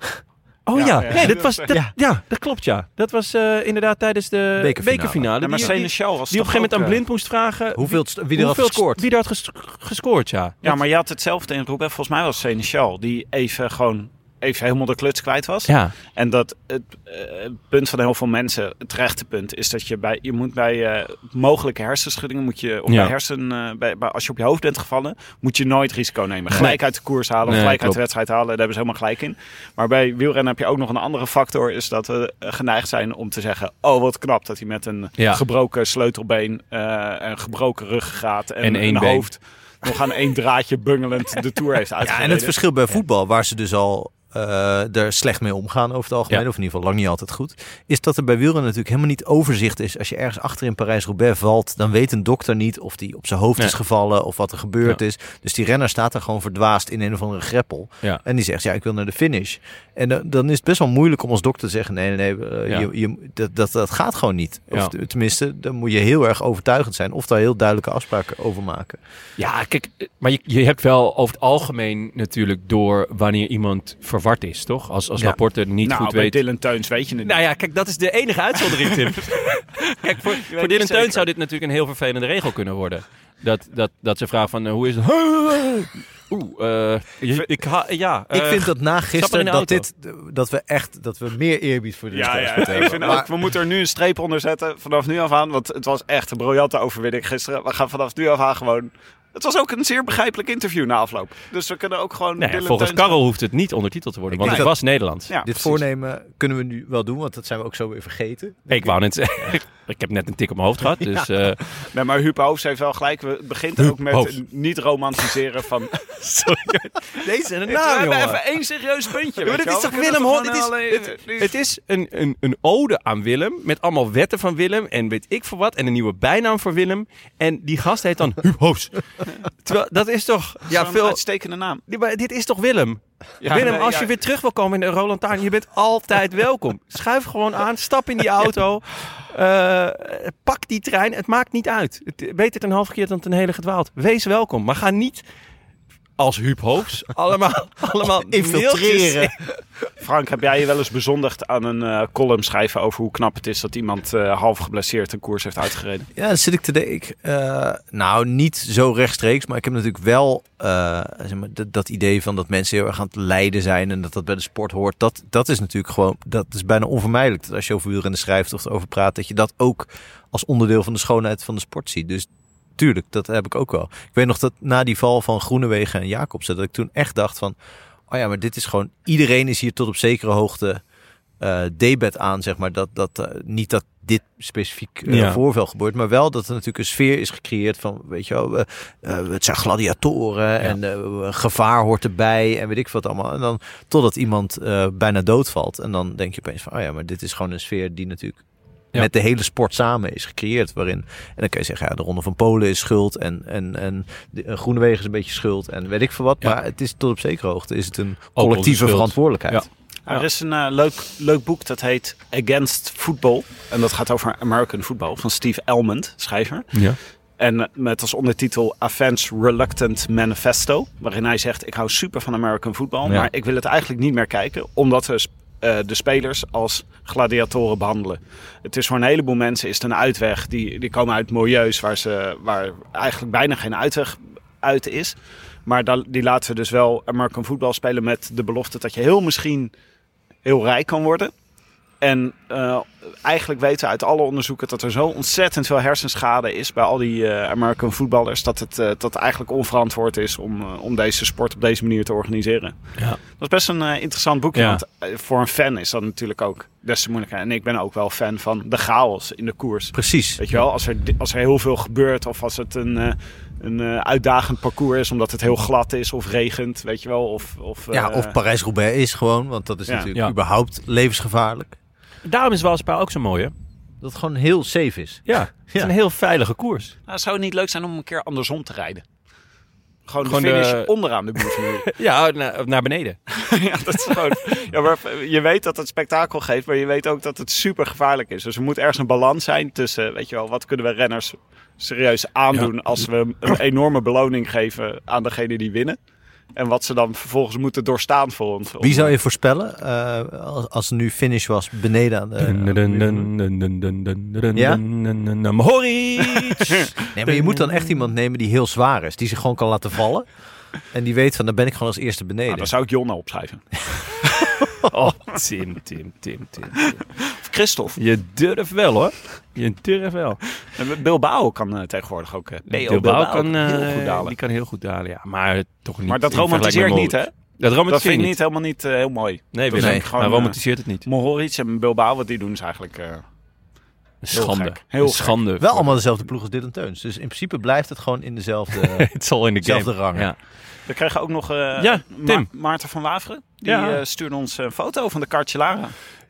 Oh ja, Ja, ja. Nee, dat, was, dat, Ja. ja. dat klopt ja. Dat was eh, inderdaad tijdens de Bekerfinale. bekerfinale. Ja, maar die, die, die was op een gegeven moment ook, aan eh, Blind moest vragen Hoeveel, wie er had hoeveel- gescoord? Wie er had ges- gescoord, ja. Ja, maar je had hetzelfde in Roubaix. Volgens mij was Seneschal die even gewoon even helemaal de kluts kwijt was. Ja, En dat het, eh, het punt van heel veel mensen, het rechte punt, is dat je bij je moet bij eh, mogelijke hersenschuddingen moet je of Ja. bij hersen eh, bij, bij- als je op je hoofd bent gevallen, moet je nooit risico nemen. Gelijk uit de koers halen of Nee, gelijk uit de wedstrijd halen. Daar hebben ze helemaal gelijk in. Maar bij wielrennen heb je ook nog een andere factor, is dat we eh, geneigd zijn om te zeggen: oh wat knap dat hij met een Ja. gebroken sleutelbeen, eh een gebroken ruggengraat en, En een been. hoofd nog aan één draadje bungelend de tour heeft Ja, uitgereden. en het verschil bij voetbal, waar ze dus al eh, er slecht mee omgaan over het algemeen, Ja. of in ieder geval lang niet altijd goed, is dat er bij wielrennen natuurlijk helemaal niet overzicht is. Als je ergens achter in Parijs-Roubaix valt, dan weet een dokter niet of die op zijn hoofd Nee. is gevallen of wat er gebeurd Ja. is. Dus die renner staat er gewoon verdwaasd in een of andere greppel. Ja. En die zegt, ja, ik wil naar de finish. En dan, dan is het best wel moeilijk om als dokter te zeggen, nee, nee, nee eh, je, je, dat, dat, dat gaat gewoon niet. Of tenminste, dan moet je heel erg overtuigend zijn of daar heel duidelijke afspraken over maken. ja kijk, eh, maar je, je hebt wel over het algemeen natuurlijk door wanneer iemand verward is, toch? Als, als Ja. Laporte niet nou, goed bij weet. Dylan Teuns weet je het Nou ja, kijk, dat is de enige uitzondering, Tim. kijk, voor, voor Dylan niet Teun zeker. zou dit natuurlijk een heel vervelende regel kunnen worden. Dat, dat, dat ze vragen van, eh, hoe is het? Oeh, eh, je- ik ha, ja. Ik eh, vind dat na gisteren dat, dit, dat we echt dat we meer eerbied voor de Ja, ja, sterren ik vind hebben. ook, we moeten er nu een streep onder zetten vanaf nu af aan. Want het was echt een briljante overwinning gisteren. We gaan vanaf nu af aan gewoon... Het was ook een zeer begrijpelijk interview na afloop. Dus we kunnen ook gewoon... nou ja, Dylan volgens Teuns- Karel hoeft het niet ondertiteld te worden, Ik want het denk was Nederlands. Ja, Dit precies. voornemen kunnen we nu wel doen, want dat zijn we ook zo weer vergeten. Ik wou net zeggen, ik heb net een tik op mijn hoofd gehad, dus... eh, Nee, maar Huub Hoofs heeft wel gelijk. We beginnen ook met niet romantiseren van... Deze een we hebben even één serieus puntje. Ja, maar dit is toch Willem, hoor? gewoon Dit is, alleen- het, het is een, een, een ode aan Willem. Met allemaal wetten van Willem. En weet ik voor wat. En een nieuwe bijnaam voor Willem. En die gast heet dan Huub Hoos. Terwijl, dat is toch... Ja, veel... uitstekende naam. Maar dit is toch Willem? Ja, Willem, nee, als ja. je weer terug wil komen in de Roland Taarn, je bent altijd welkom. Schuif gewoon aan, stap in die auto. eh, pak die trein, het maakt niet uit. Het, beter een half keer dan ten hele gedwaald. Wees welkom, maar ga niet als Huub Hoofs. Allemaal, allemaal Infiltreren. Frank, heb jij je wel eens bezondigd aan een eh, column schrijven over hoe knap het is dat iemand eh, half geblesseerd een koers heeft uitgereden? Ja, dan zit ik te denken. eh, nou, niet zo rechtstreeks, maar ik heb natuurlijk wel eh, zeg maar, dat, dat idee van dat mensen heel erg aan het lijden zijn en dat dat bij de sport hoort. Dat, dat is natuurlijk gewoon, dat is bijna onvermijdelijk. Dat als je over wielrennen schrijft of erover praat, dat je dat ook als onderdeel van de schoonheid van de sport ziet. Dus tuurlijk, dat heb ik ook wel. Ik weet nog dat na die val van Groenewegen en Jacobsen, dat ik toen echt dacht van, oh ja, maar dit is gewoon, iedereen is hier tot op zekere hoogte eh debet aan, zeg maar. Dat, dat, eh, niet dat dit specifiek eh, Ja. voorval gebeurt, maar wel dat er natuurlijk een sfeer is gecreëerd van, weet je wel, het zijn gladiatoren en gevaar hoort erbij en weet ik wat allemaal. En dan totdat iemand bijna doodvalt en dan denk je opeens van, oh ja, maar dit is gewoon een sfeer die natuurlijk Ja. met de hele sport samen is gecreëerd. Waarin, en dan kun je zeggen, ja, de Ronde van Polen is schuld en, en, en de, Groenewegen is een beetje schuld en weet ik veel wat. Ja. Maar het is tot op zekere hoogte is het een collectieve verantwoordelijkheid. Ja. Er is een eh, leuk, leuk boek dat heet Against Football. En dat gaat over American football van Steve Elmond, schrijver. Ja. En eh, met als ondertitel Avenge Reluctant Manifesto. Waarin hij zegt, ik hou super van American football. Ja. Maar ik wil het eigenlijk niet meer kijken. Omdat we eh, de spelers als gladiatoren behandelen. Het is voor een heleboel mensen is het een uitweg. Die, die komen uit milieus waar, ze, waar eigenlijk bijna geen uitweg uit is. Maar die laten we dus wel American football spelen met de belofte dat je heel misschien heel rijk kan worden. En eh, eigenlijk weten we uit alle onderzoeken dat er zo ontzettend veel hersenschade is bij al die eh, American voetballers. Dat het, eh, dat eigenlijk onverantwoord is om, om deze sport op deze manier te organiseren. Ja. Dat is best een interessant boekje. Ja. Want voor een fan is dat natuurlijk ook des te moeilijker. En ik ben ook wel fan van de chaos in de koers. Precies. Weet je wel, als er, als er heel veel gebeurt of als het een, een uitdagend parcours is omdat het heel glad is of regent, weet je wel. Of, of, Ja, of Parijs-Roubaix is gewoon, want dat is Ja. natuurlijk Ja. überhaupt levensgevaarlijk. Daarom is Waalspijl ook zo mooi, hè? Dat het gewoon heel safe is. Ja, het is Ja. een heel veilige koers. Nou, zou het niet leuk zijn om een keer andersom te rijden? Gewoon, Gewoon de finish de- onderaan de boulevard. Ja, naar, naar beneden. ja, dat is gewoon... Ja, maar je weet dat het spektakel geeft, maar je weet ook dat het super gevaarlijk is. Dus er moet ergens een balans zijn tussen, weet je wel, wat kunnen we renners serieus aandoen als we een enorme beloning geven aan degene die winnen. En wat ze dan vervolgens moeten doorstaan voor ons. Wie zou je voorspellen eh, als, als er nu finish was beneden aan de... Ja? Mohoric! Nee, maar je moet dan echt iemand nemen die heel zwaar is. Die zich gewoon kan laten vallen. En die weet van, dan ben ik gewoon als eerste beneden. Nou, dan zou ik Jonna opschrijven. Oh, Tim, Tim, Tim, Tim. Of Christophe. Je durft wel, hoor. Je durft wel. En Bilbao kan eh, tegenwoordig ook. BO Bilbao Bilbao kan, heel eh, goed dalen. Die kan heel goed dalen, ja. Maar toch niet. Maar dat in vergelijking romantiseer ik met niet, hè? Dat vind ik niet. helemaal niet heel mooi. Nee, nee, gewoon, eh, romantiseert het niet. Mohoric en Bilbao, wat die doen is eigenlijk... Een schande. gek. Heel Een gek. schande. Wel allemaal dezelfde ploeg als Dylan Teuns. Dus in principe blijft het gewoon in dezelfde... Het zal in de game. Zelfde rang. Ja. We kregen ook nog eh, Ja, Ma-. Maarten van Waveren. Die Ja. eh, stuurde ons een foto van de Kartje Lara.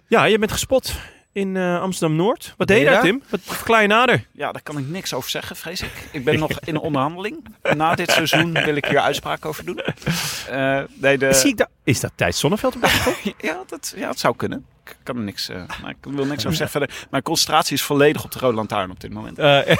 ja, je bent gespot in eh, Amsterdam-Noord. Wat deed je deed je daar, Tim? Wat verklaar je nader? Ja, daar kan ik niks over zeggen, vrees ik. Ik ben nog in onderhandeling. Na dit seizoen wil ik hier uitspraak over doen. Eh, nee, de... Zie ik daar... Is dat Thijs Zonneveld? op ja, dat, ja, het zou kunnen. Ik kan er niks, eh, nou, ik wil niks over zeggen verder. Mijn concentratie is volledig op de Rode Lantaarn op dit moment. Eh,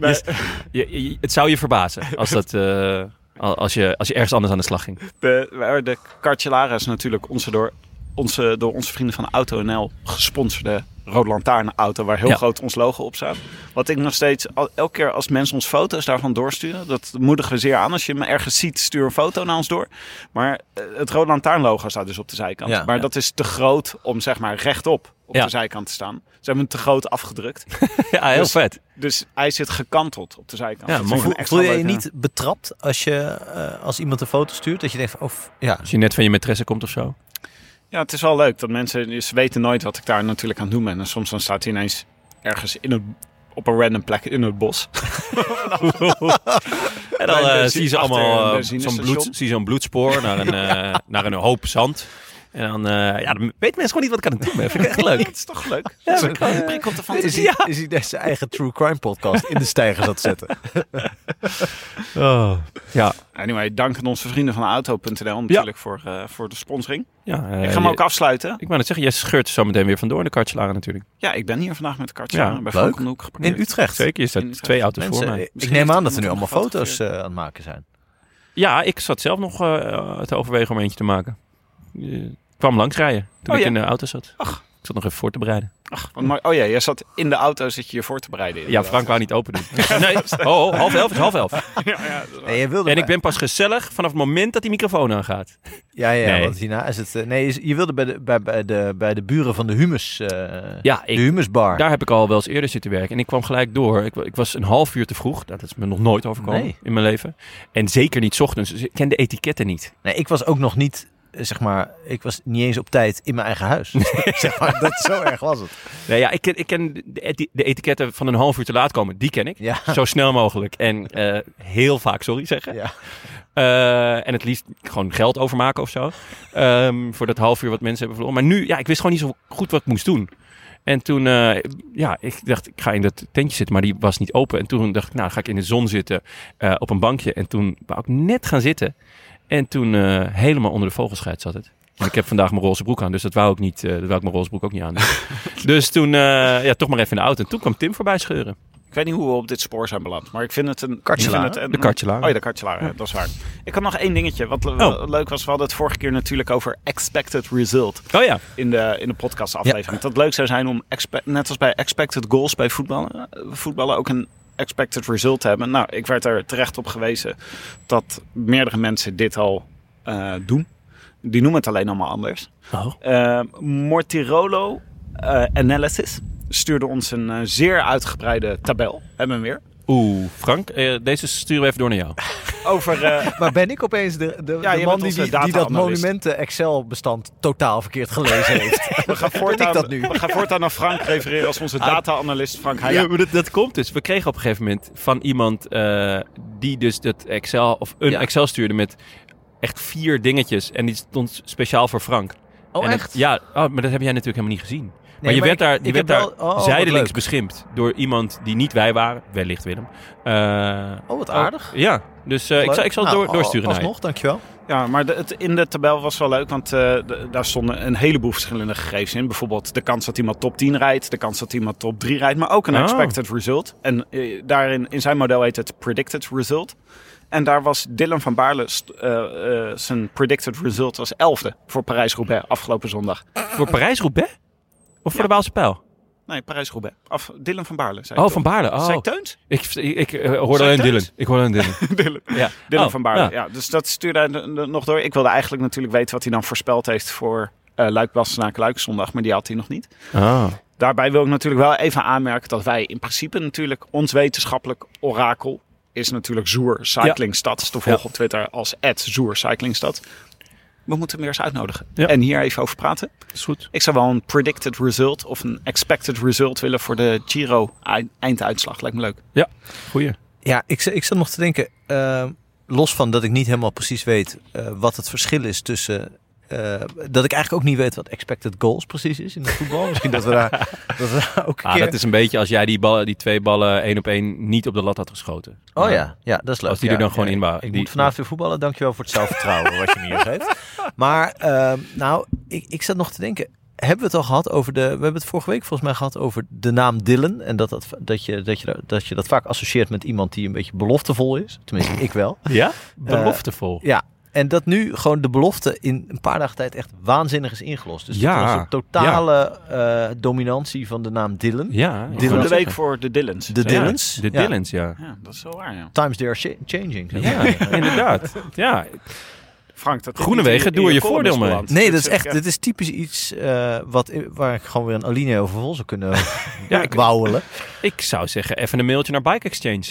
je- je- je- het zou je verbazen als, dat, eh, als, je, als je ergens anders aan de slag ging. De, de Kartje Lara is natuurlijk onze door, onze, door onze vrienden van Auto NL gesponsorde Rode Lantaarn auto waar heel Ja. groot ons logo op staat. Wat ik nog steeds, elke keer als mensen ons foto's daarvan doorsturen, dat moedigen we zeer aan. Als je me ergens ziet, stuur een foto naar ons door. Maar eh, het Rode Lantaarn logo staat dus op de zijkant. Ja. maar Ja. dat is te groot om zeg maar rechtop op Ja. de zijkant te staan. Ze hebben hem te groot afgedrukt. Ja, heel Dus- vet. Dus hij zit gekanteld op de zijkant. Ja, Voel, extra voel je je niet betrapt als, je, eh, als iemand een foto stuurt? Dat je denkt van, oh, ja, Als je net van je maîtresse komt of zo. Ja, het is wel leuk dat mensen, ze weten nooit wat ik daar natuurlijk aan het doen ben. En soms dan staat hij ineens ergens in op een random plek in het bos. En dan eh, zie je ze allemaal eh, zo'n bloed, zie je zo'n bloedspoor naar een, eh, naar een hoop zand. En dan, eh, ja, dan weten mensen gewoon niet wat ik aan het doen ben. Vind ik echt leuk. het is toch leuk? Ja, Ja, maar kan- een prik op de is fantasie. hij, is hij zijn eigen true crime podcast in de stijger zat zetten. Oh. Ja, Anyway, dank aan onze vrienden van Auto.nl natuurlijk voor, eh, voor de sponsoring. ja eh, ik ga hem ook afsluiten. Ik wou net zeggen, jij scheurt er zo meteen weer vandoor in de kartslagen natuurlijk. Ja, ik ben hier vandaag met de kartje Ja, bij leuk. Frank Hoek geparkeerd. In Utrecht. Zeker, je staat twee auto's Mensen, voor mij. ik neem aan dat er nu allemaal foto's eh, aan het maken zijn. Ja, ik zat zelf nog eh, te overwegen om eentje te maken. Ik kwam langsrijden toen Oh, ik ja? in de auto zat. Ach. Ik zat nog even voor te bereiden. Ach. Oh ja, jij zat in de auto, zit je je voor te bereiden. Ja, Frank wou niet open doen. nee, oh, oh, half elf is half elf. Nee, je wilde En ik ben pas gezellig vanaf het moment dat die microfoon aangaat. Ja, ja, Nee. want hierna is het... eh, nee, je- wilde bij de, bij, bij, de, bij de buren van de humus... eh, Ja, de humusbar. daar heb ik al wel eens eerder zitten werken. En ik kwam gelijk door. Ik, ik was een half uur te vroeg. Dat is me nog nooit overkomen Nee. in mijn leven. En zeker niet 's ochtends. Dus ik ken de etiketten niet. Nee, ik was ook nog niet, zeg maar... Ik was niet eens op tijd in mijn eigen huis. zeg maar, dat, zo erg was het. Nee, ja, ik ken, ik ken de, de etiketten van een half uur te laat komen. Die ken ik. Ja. Zo snel mogelijk. En eh, heel vaak sorry zeggen. Ja. Eh, en het liefst gewoon geld overmaken of zo. Ehm, voor dat half uur wat mensen hebben verloren. Maar nu, ja, ik wist gewoon niet zo goed wat ik moest doen. En toen, eh, ja, ik dacht, ik ga in dat tentje zitten, maar die was niet open. En toen dacht ik, nou, ga ik in de zon zitten op een bankje. En toen wou ik net gaan zitten. En toen eh, helemaal onder de vogelscheid zat het. En ik heb vandaag mijn roze broek aan, dus dat wou ik niet. eh dat wou ik mijn roze broek ook niet aan. dus toen, eh, ja, toch maar even in de auto. En toen kwam Tim voorbij scheuren. Ik weet niet hoe we op dit spoor zijn beland, maar ik vind het een... Kartjelaar. ik vind het een- De kartjelaar. Oh ja, de kartjelaar, ja, dat is waar. Ik had nog één dingetje, wat le- Oh. leuk was. We hadden het vorige keer natuurlijk over expected result Oh ja, in de, in de podcast aflevering. Dat het leuk zou zijn om, net als bij expected goals bij voetballen, voetballen ook een expected result hebben. Nou, ik werd er terecht op gewezen dat meerdere mensen dit al eh, doen. Die noemen het alleen allemaal anders. Oh. Eh, Mortirolo eh, Analysis stuurde ons een eh, zeer uitgebreide tabel. Hebben we hem weer. Oeh, Frank, deze sturen we even door naar jou. Over, eh, Maar ben ik opeens de, de, Ja, de je man die, die, die dat monumenten Excel-bestand totaal verkeerd gelezen heeft? we, gaan voortaan, ik dat nu? we gaan voortaan naar Frank refereren als onze data-analyst Frank Ja, maar dat, dat komt dus. We kregen op een gegeven moment van iemand eh, die dus dat Excel of een Ja. Excel stuurde met echt vier dingetjes en die stond speciaal voor Frank. Oh, En het- echt? ja, oh, maar dat heb jij natuurlijk helemaal niet gezien. maar je maar werd ik- daar, je werd daar wel- oh, wat zijdelings beschimpt door iemand die niet wij waren, wellicht Willem. Eh, Oh, wat aardig. ja, dus eh, ik, zal, ik zal het Nou, door, doorsturen naar je. Alsnog, dankjewel. Ja, maar de, het, in de tabel was wel leuk, want eh, de- daar stonden een heleboel verschillende gegevens in. Bijvoorbeeld de kans dat iemand top 10 rijdt, de kans dat iemand top 3 rijdt, maar ook een Oh. expected result. En eh, daarin, in zijn model heet het predicted result. En daar was Dylan van Baarle, eh, eh, zijn predicted result was 11e voor Parijs-Roubaix afgelopen zondag. Voor Parijs-Roubaix? Of voor de Waalse Pijl? Nee, Parijs-Roubaix. Af, Dylan van Baarle. Zei Oh, van? Baarle. Zei Oh. ik Teuns? Ik, ik, ik eh, hoorde Zei alleen Dylan. Ik hoorde alleen Dylan. Dylan. ja. Dylan Oh, van Baarle. ja. Ja. dus dat stuurde hij nog door. Ik wilde eigenlijk natuurlijk weten wat hij dan voorspeld heeft voor eh Luik Luik zondag, maar die had hij nog niet. Ah. Daarbij wil ik natuurlijk wel even aanmerken dat wij in principe natuurlijk ons wetenschappelijk orakel is natuurlijk Zoer Cyclingstad. Te volgen Ja. op Twitter als Zoer Cyclingstad. We moeten hem weer eens uitnodigen. Ja. En hier even over praten. Is goed. Ik zou wel een predicted result of een expected result willen voor de Giro ei- einduitslag. Lijkt me leuk. Ja, goeie. Ja, ik, zat- ik zat nog te denken, eh, los van dat ik niet helemaal precies weet eh, wat het verschil is tussen... eh, dat ik eigenlijk ook niet weet wat expected goals precies is in het voetbal. Misschien dat we daar, dat we daar ook Ah, keer... dat is een beetje als jij die, ballen, die twee ballen één op één niet op de lat had geschoten. Oh ja, ja, dat is leuk. Als die Ja, er dan gewoon ja, in waren. Ik Die- moet vanavond weer voetballen. Dankjewel voor het zelfvertrouwen wat je me hier geeft. Maar ehm, nou, ik, ik zat nog te denken. Hebben we het al gehad over de... We hebben het vorige week volgens mij gehad over de naam Dylan. En dat, dat, dat, je, dat, je, dat je dat vaak associeert met iemand die een beetje beloftevol is. Tenminste, ik wel. Ja? Beloftevol. Ja. En dat nu gewoon de belofte in een paar dagen tijd echt waanzinnig is ingelost. Dus Ja, dat was een totale eh, dominantie van de naam Dylan. ja. Dylan. net week voor de Dylans. De Ja, Dylans. De Ja. Dylans, ja. Ja, dat is wel waar, ja. Times they are cha- changing. Ja, inderdaad. Ja, Frank, dat Groenewegen, doe er je voordeel mee. Nee, dat is echt, dit is typisch iets eh, wat, waar ik gewoon weer een alinea over vol zou kunnen Ja, ik- wauwelen. ik zou zeggen even een mailtje naar Bike Exchange.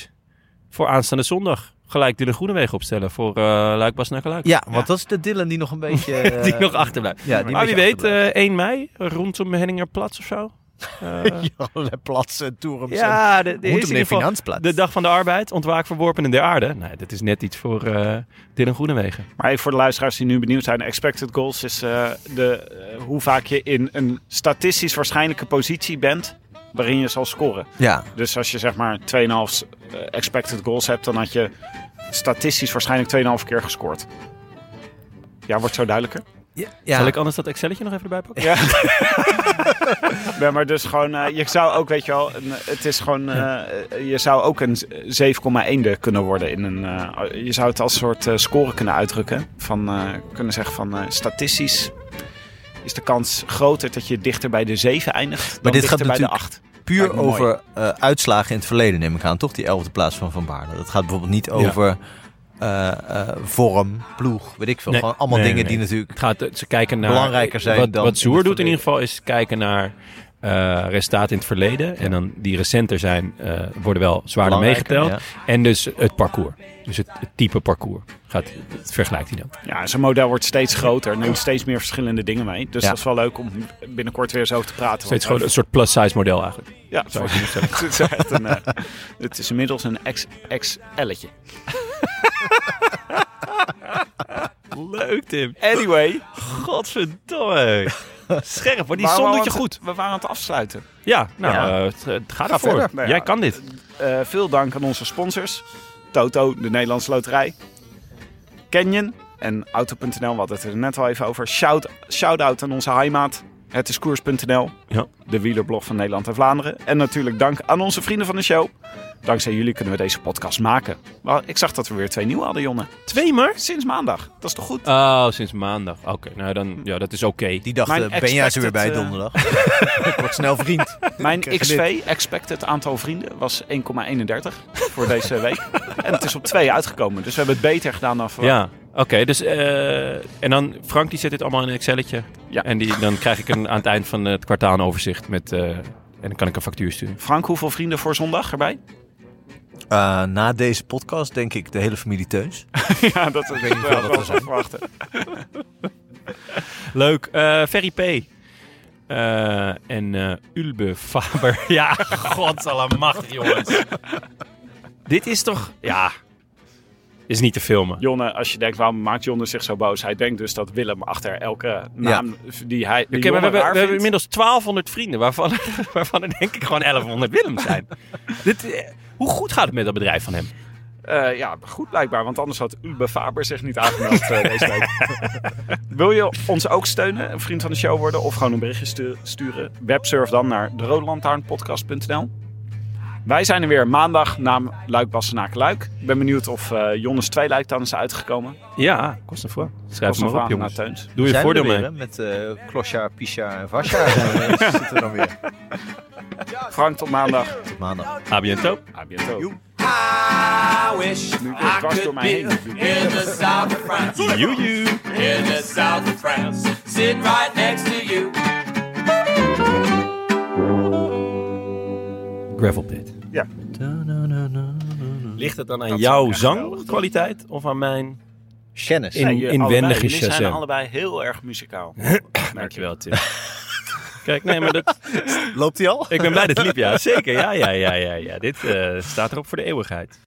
Voor aanstaande zondag. Gelijk Dylan Groenewegen opstellen voor uh, Luik Bas naar Luik. Ja, want dat is de Dylan die nog een beetje... eh, die nog achterblijft. Ja, die maar wie weet, achterblijft. eh 1 mei, rondom Henningerplatz of zo. Eh, Allerlei platsen, toeren. ja, de, de, Moet is hem in ieder in geval Finansplatz. de dag van de arbeid, ontwaak verworpen der aarde. Nee, dat is net iets voor eh Dylan Groenewegen. Maar even voor de luisteraars die nu benieuwd zijn. Expected goals is eh, de, eh, hoe vaak je in een statistisch waarschijnlijke positie bent waarin je zal scoren. Ja, Dus als je zeg maar 2,5 eh, expected goals hebt, dan had je statistisch waarschijnlijk 2,5 keer gescoord. Ja, wordt zo duidelijker. Ja, Zal ik anders dat Excelletje nog even erbij pakken? Ja. ja, maar dus gewoon, eh, je zou ook, weet je wel, een, het is gewoon, eh, je zou ook een 7,1 kunnen worden in een, eh, je zou het als soort eh, score kunnen uitdrukken. Van, eh, kunnen zeggen van, eh, statistisch is de kans groter dat je dichter bij de 7 eindigt dan Maar dit gaat dichter bij de natuurlijk 8. puur over eh, uitslagen in het verleden, neem ik aan. Toch die elfde plaats van Van Baarle. Dat gaat bijvoorbeeld niet over eh, eh, vorm, ploeg, weet ik veel. Nee. Gewoon allemaal Nee, dingen nee, die natuurlijk... Het gaat, ze kijken naar, Belangrijker zijn wat, dan Wat Zoer doet in ieder geval is kijken naar eh resultaten in het verleden. En dan die recenter zijn, eh, worden wel zwaarder meegeteld. En dus het parcours. Dus het, het type parcours. Gaat, het vergelijkt hij dan. Ja, zijn model wordt steeds groter, neemt steeds meer verschillende dingen mee. Dus Ja. dat is wel leuk om binnenkort weer eens over te praten. Steeds gewoon een soort plus-size model eigenlijk. Ja, zeggen. het, is echt een, eh, het is inmiddels een XXL'tje. Leuk, Tim. Anyway. Godverdomme. Scherp, maar die Maar som we doet je goed. We waren aan het afsluiten. Ja, nou, Ja. eh, het, het gaat Ga ervoor. verder. Nou ja, Jij kan dit. eh, veel dank aan onze sponsors. Toto, de Nederlandse Loterij. Canyon en Auto.nl, we hadden het er net al even over. Shout- Shout-out aan onze heimaat. Het is koers.nl, Ja. de wielerblog van Nederland en Vlaanderen. En natuurlijk dank aan onze vrienden van de show. Dankzij jullie kunnen we deze podcast maken. Maar ik zag dat we weer twee nieuwe hadden, Jonne. Twee maar? Sinds maandag. Dat is toch goed? Oh, sinds maandag. Oké, nou dan, ja, dat is oké. Die dacht, eh, ben jij ze weer bij eh, donderdag? ik word snel vriend. Mijn je XV, expected aantal vrienden, was 1,31 voor deze week. En het is op 2 uitgekomen. Dus we hebben het beter gedaan dan verwacht. Ja, oké. dus, eh, en dan, Frank die zet dit allemaal in een Excelletje. Ja. En die, dan krijg ik een, aan het eind van het kwartaal een overzicht met, eh, en dan kan ik een factuur sturen. Frank, hoeveel vrienden voor zondag erbij? Eh, na deze podcast denk ik de hele familie Teuns. ja, dat is weet niet hoeveel dat er zijn. verwachten. Leuk. eh Ferry P. Eh, en eh, Ulbe Faber. ja, godsallemachtig jongens. Dit is toch... Ja, dit is niet te filmen. Jonne, als je denkt, waarom maakt Jonne zich zo boos? Hij denkt dus dat Willem achter elke naam die hij die we hebben, we hebben inmiddels 1200 vrienden, waarvan, waarvan er denk ik gewoon 1100 Willem zijn. Dit, hoe goed gaat het met dat bedrijf van hem? Eh, ja, goed blijkbaar, want anders had Ube Faber zich niet aangemeld eh, deze week. Wil je ons ook steunen, een vriend van de show worden of gewoon een berichtje stu- sturen? Websurf dan naar derodelantaarnpodcast.nl. Wij zijn er weer maandag na Luik Bassenaken Luik. Ik ben benieuwd of eh Jonnes Tweeluik dan is uitgekomen. Ja, kost een voor. Schrijf maar op, jongens. naar Teuns. Doe je voordeel mee. Met eh Klosja, Pisha en Vasja zitten we dan weer. Frank, tot maandag. Tot maandag. A biento. A biento. I wish I could mij be in the south of France. You, you. In the south of France. Sitting right next to you. Gravel pit. Ja. Ligt het dan aan Dat jouw zangkwaliteit of aan mijn Kennis. in, inwendige. Jullie zijn allebei heel erg muzikaal. Dankjewel, Tim. Kijk, nee, maar dat, Loopt hij al? ik ben blij dat het liep, ja. Zeker, ja, ja, ja, ja. ja. Dit eh, staat erop voor de eeuwigheid.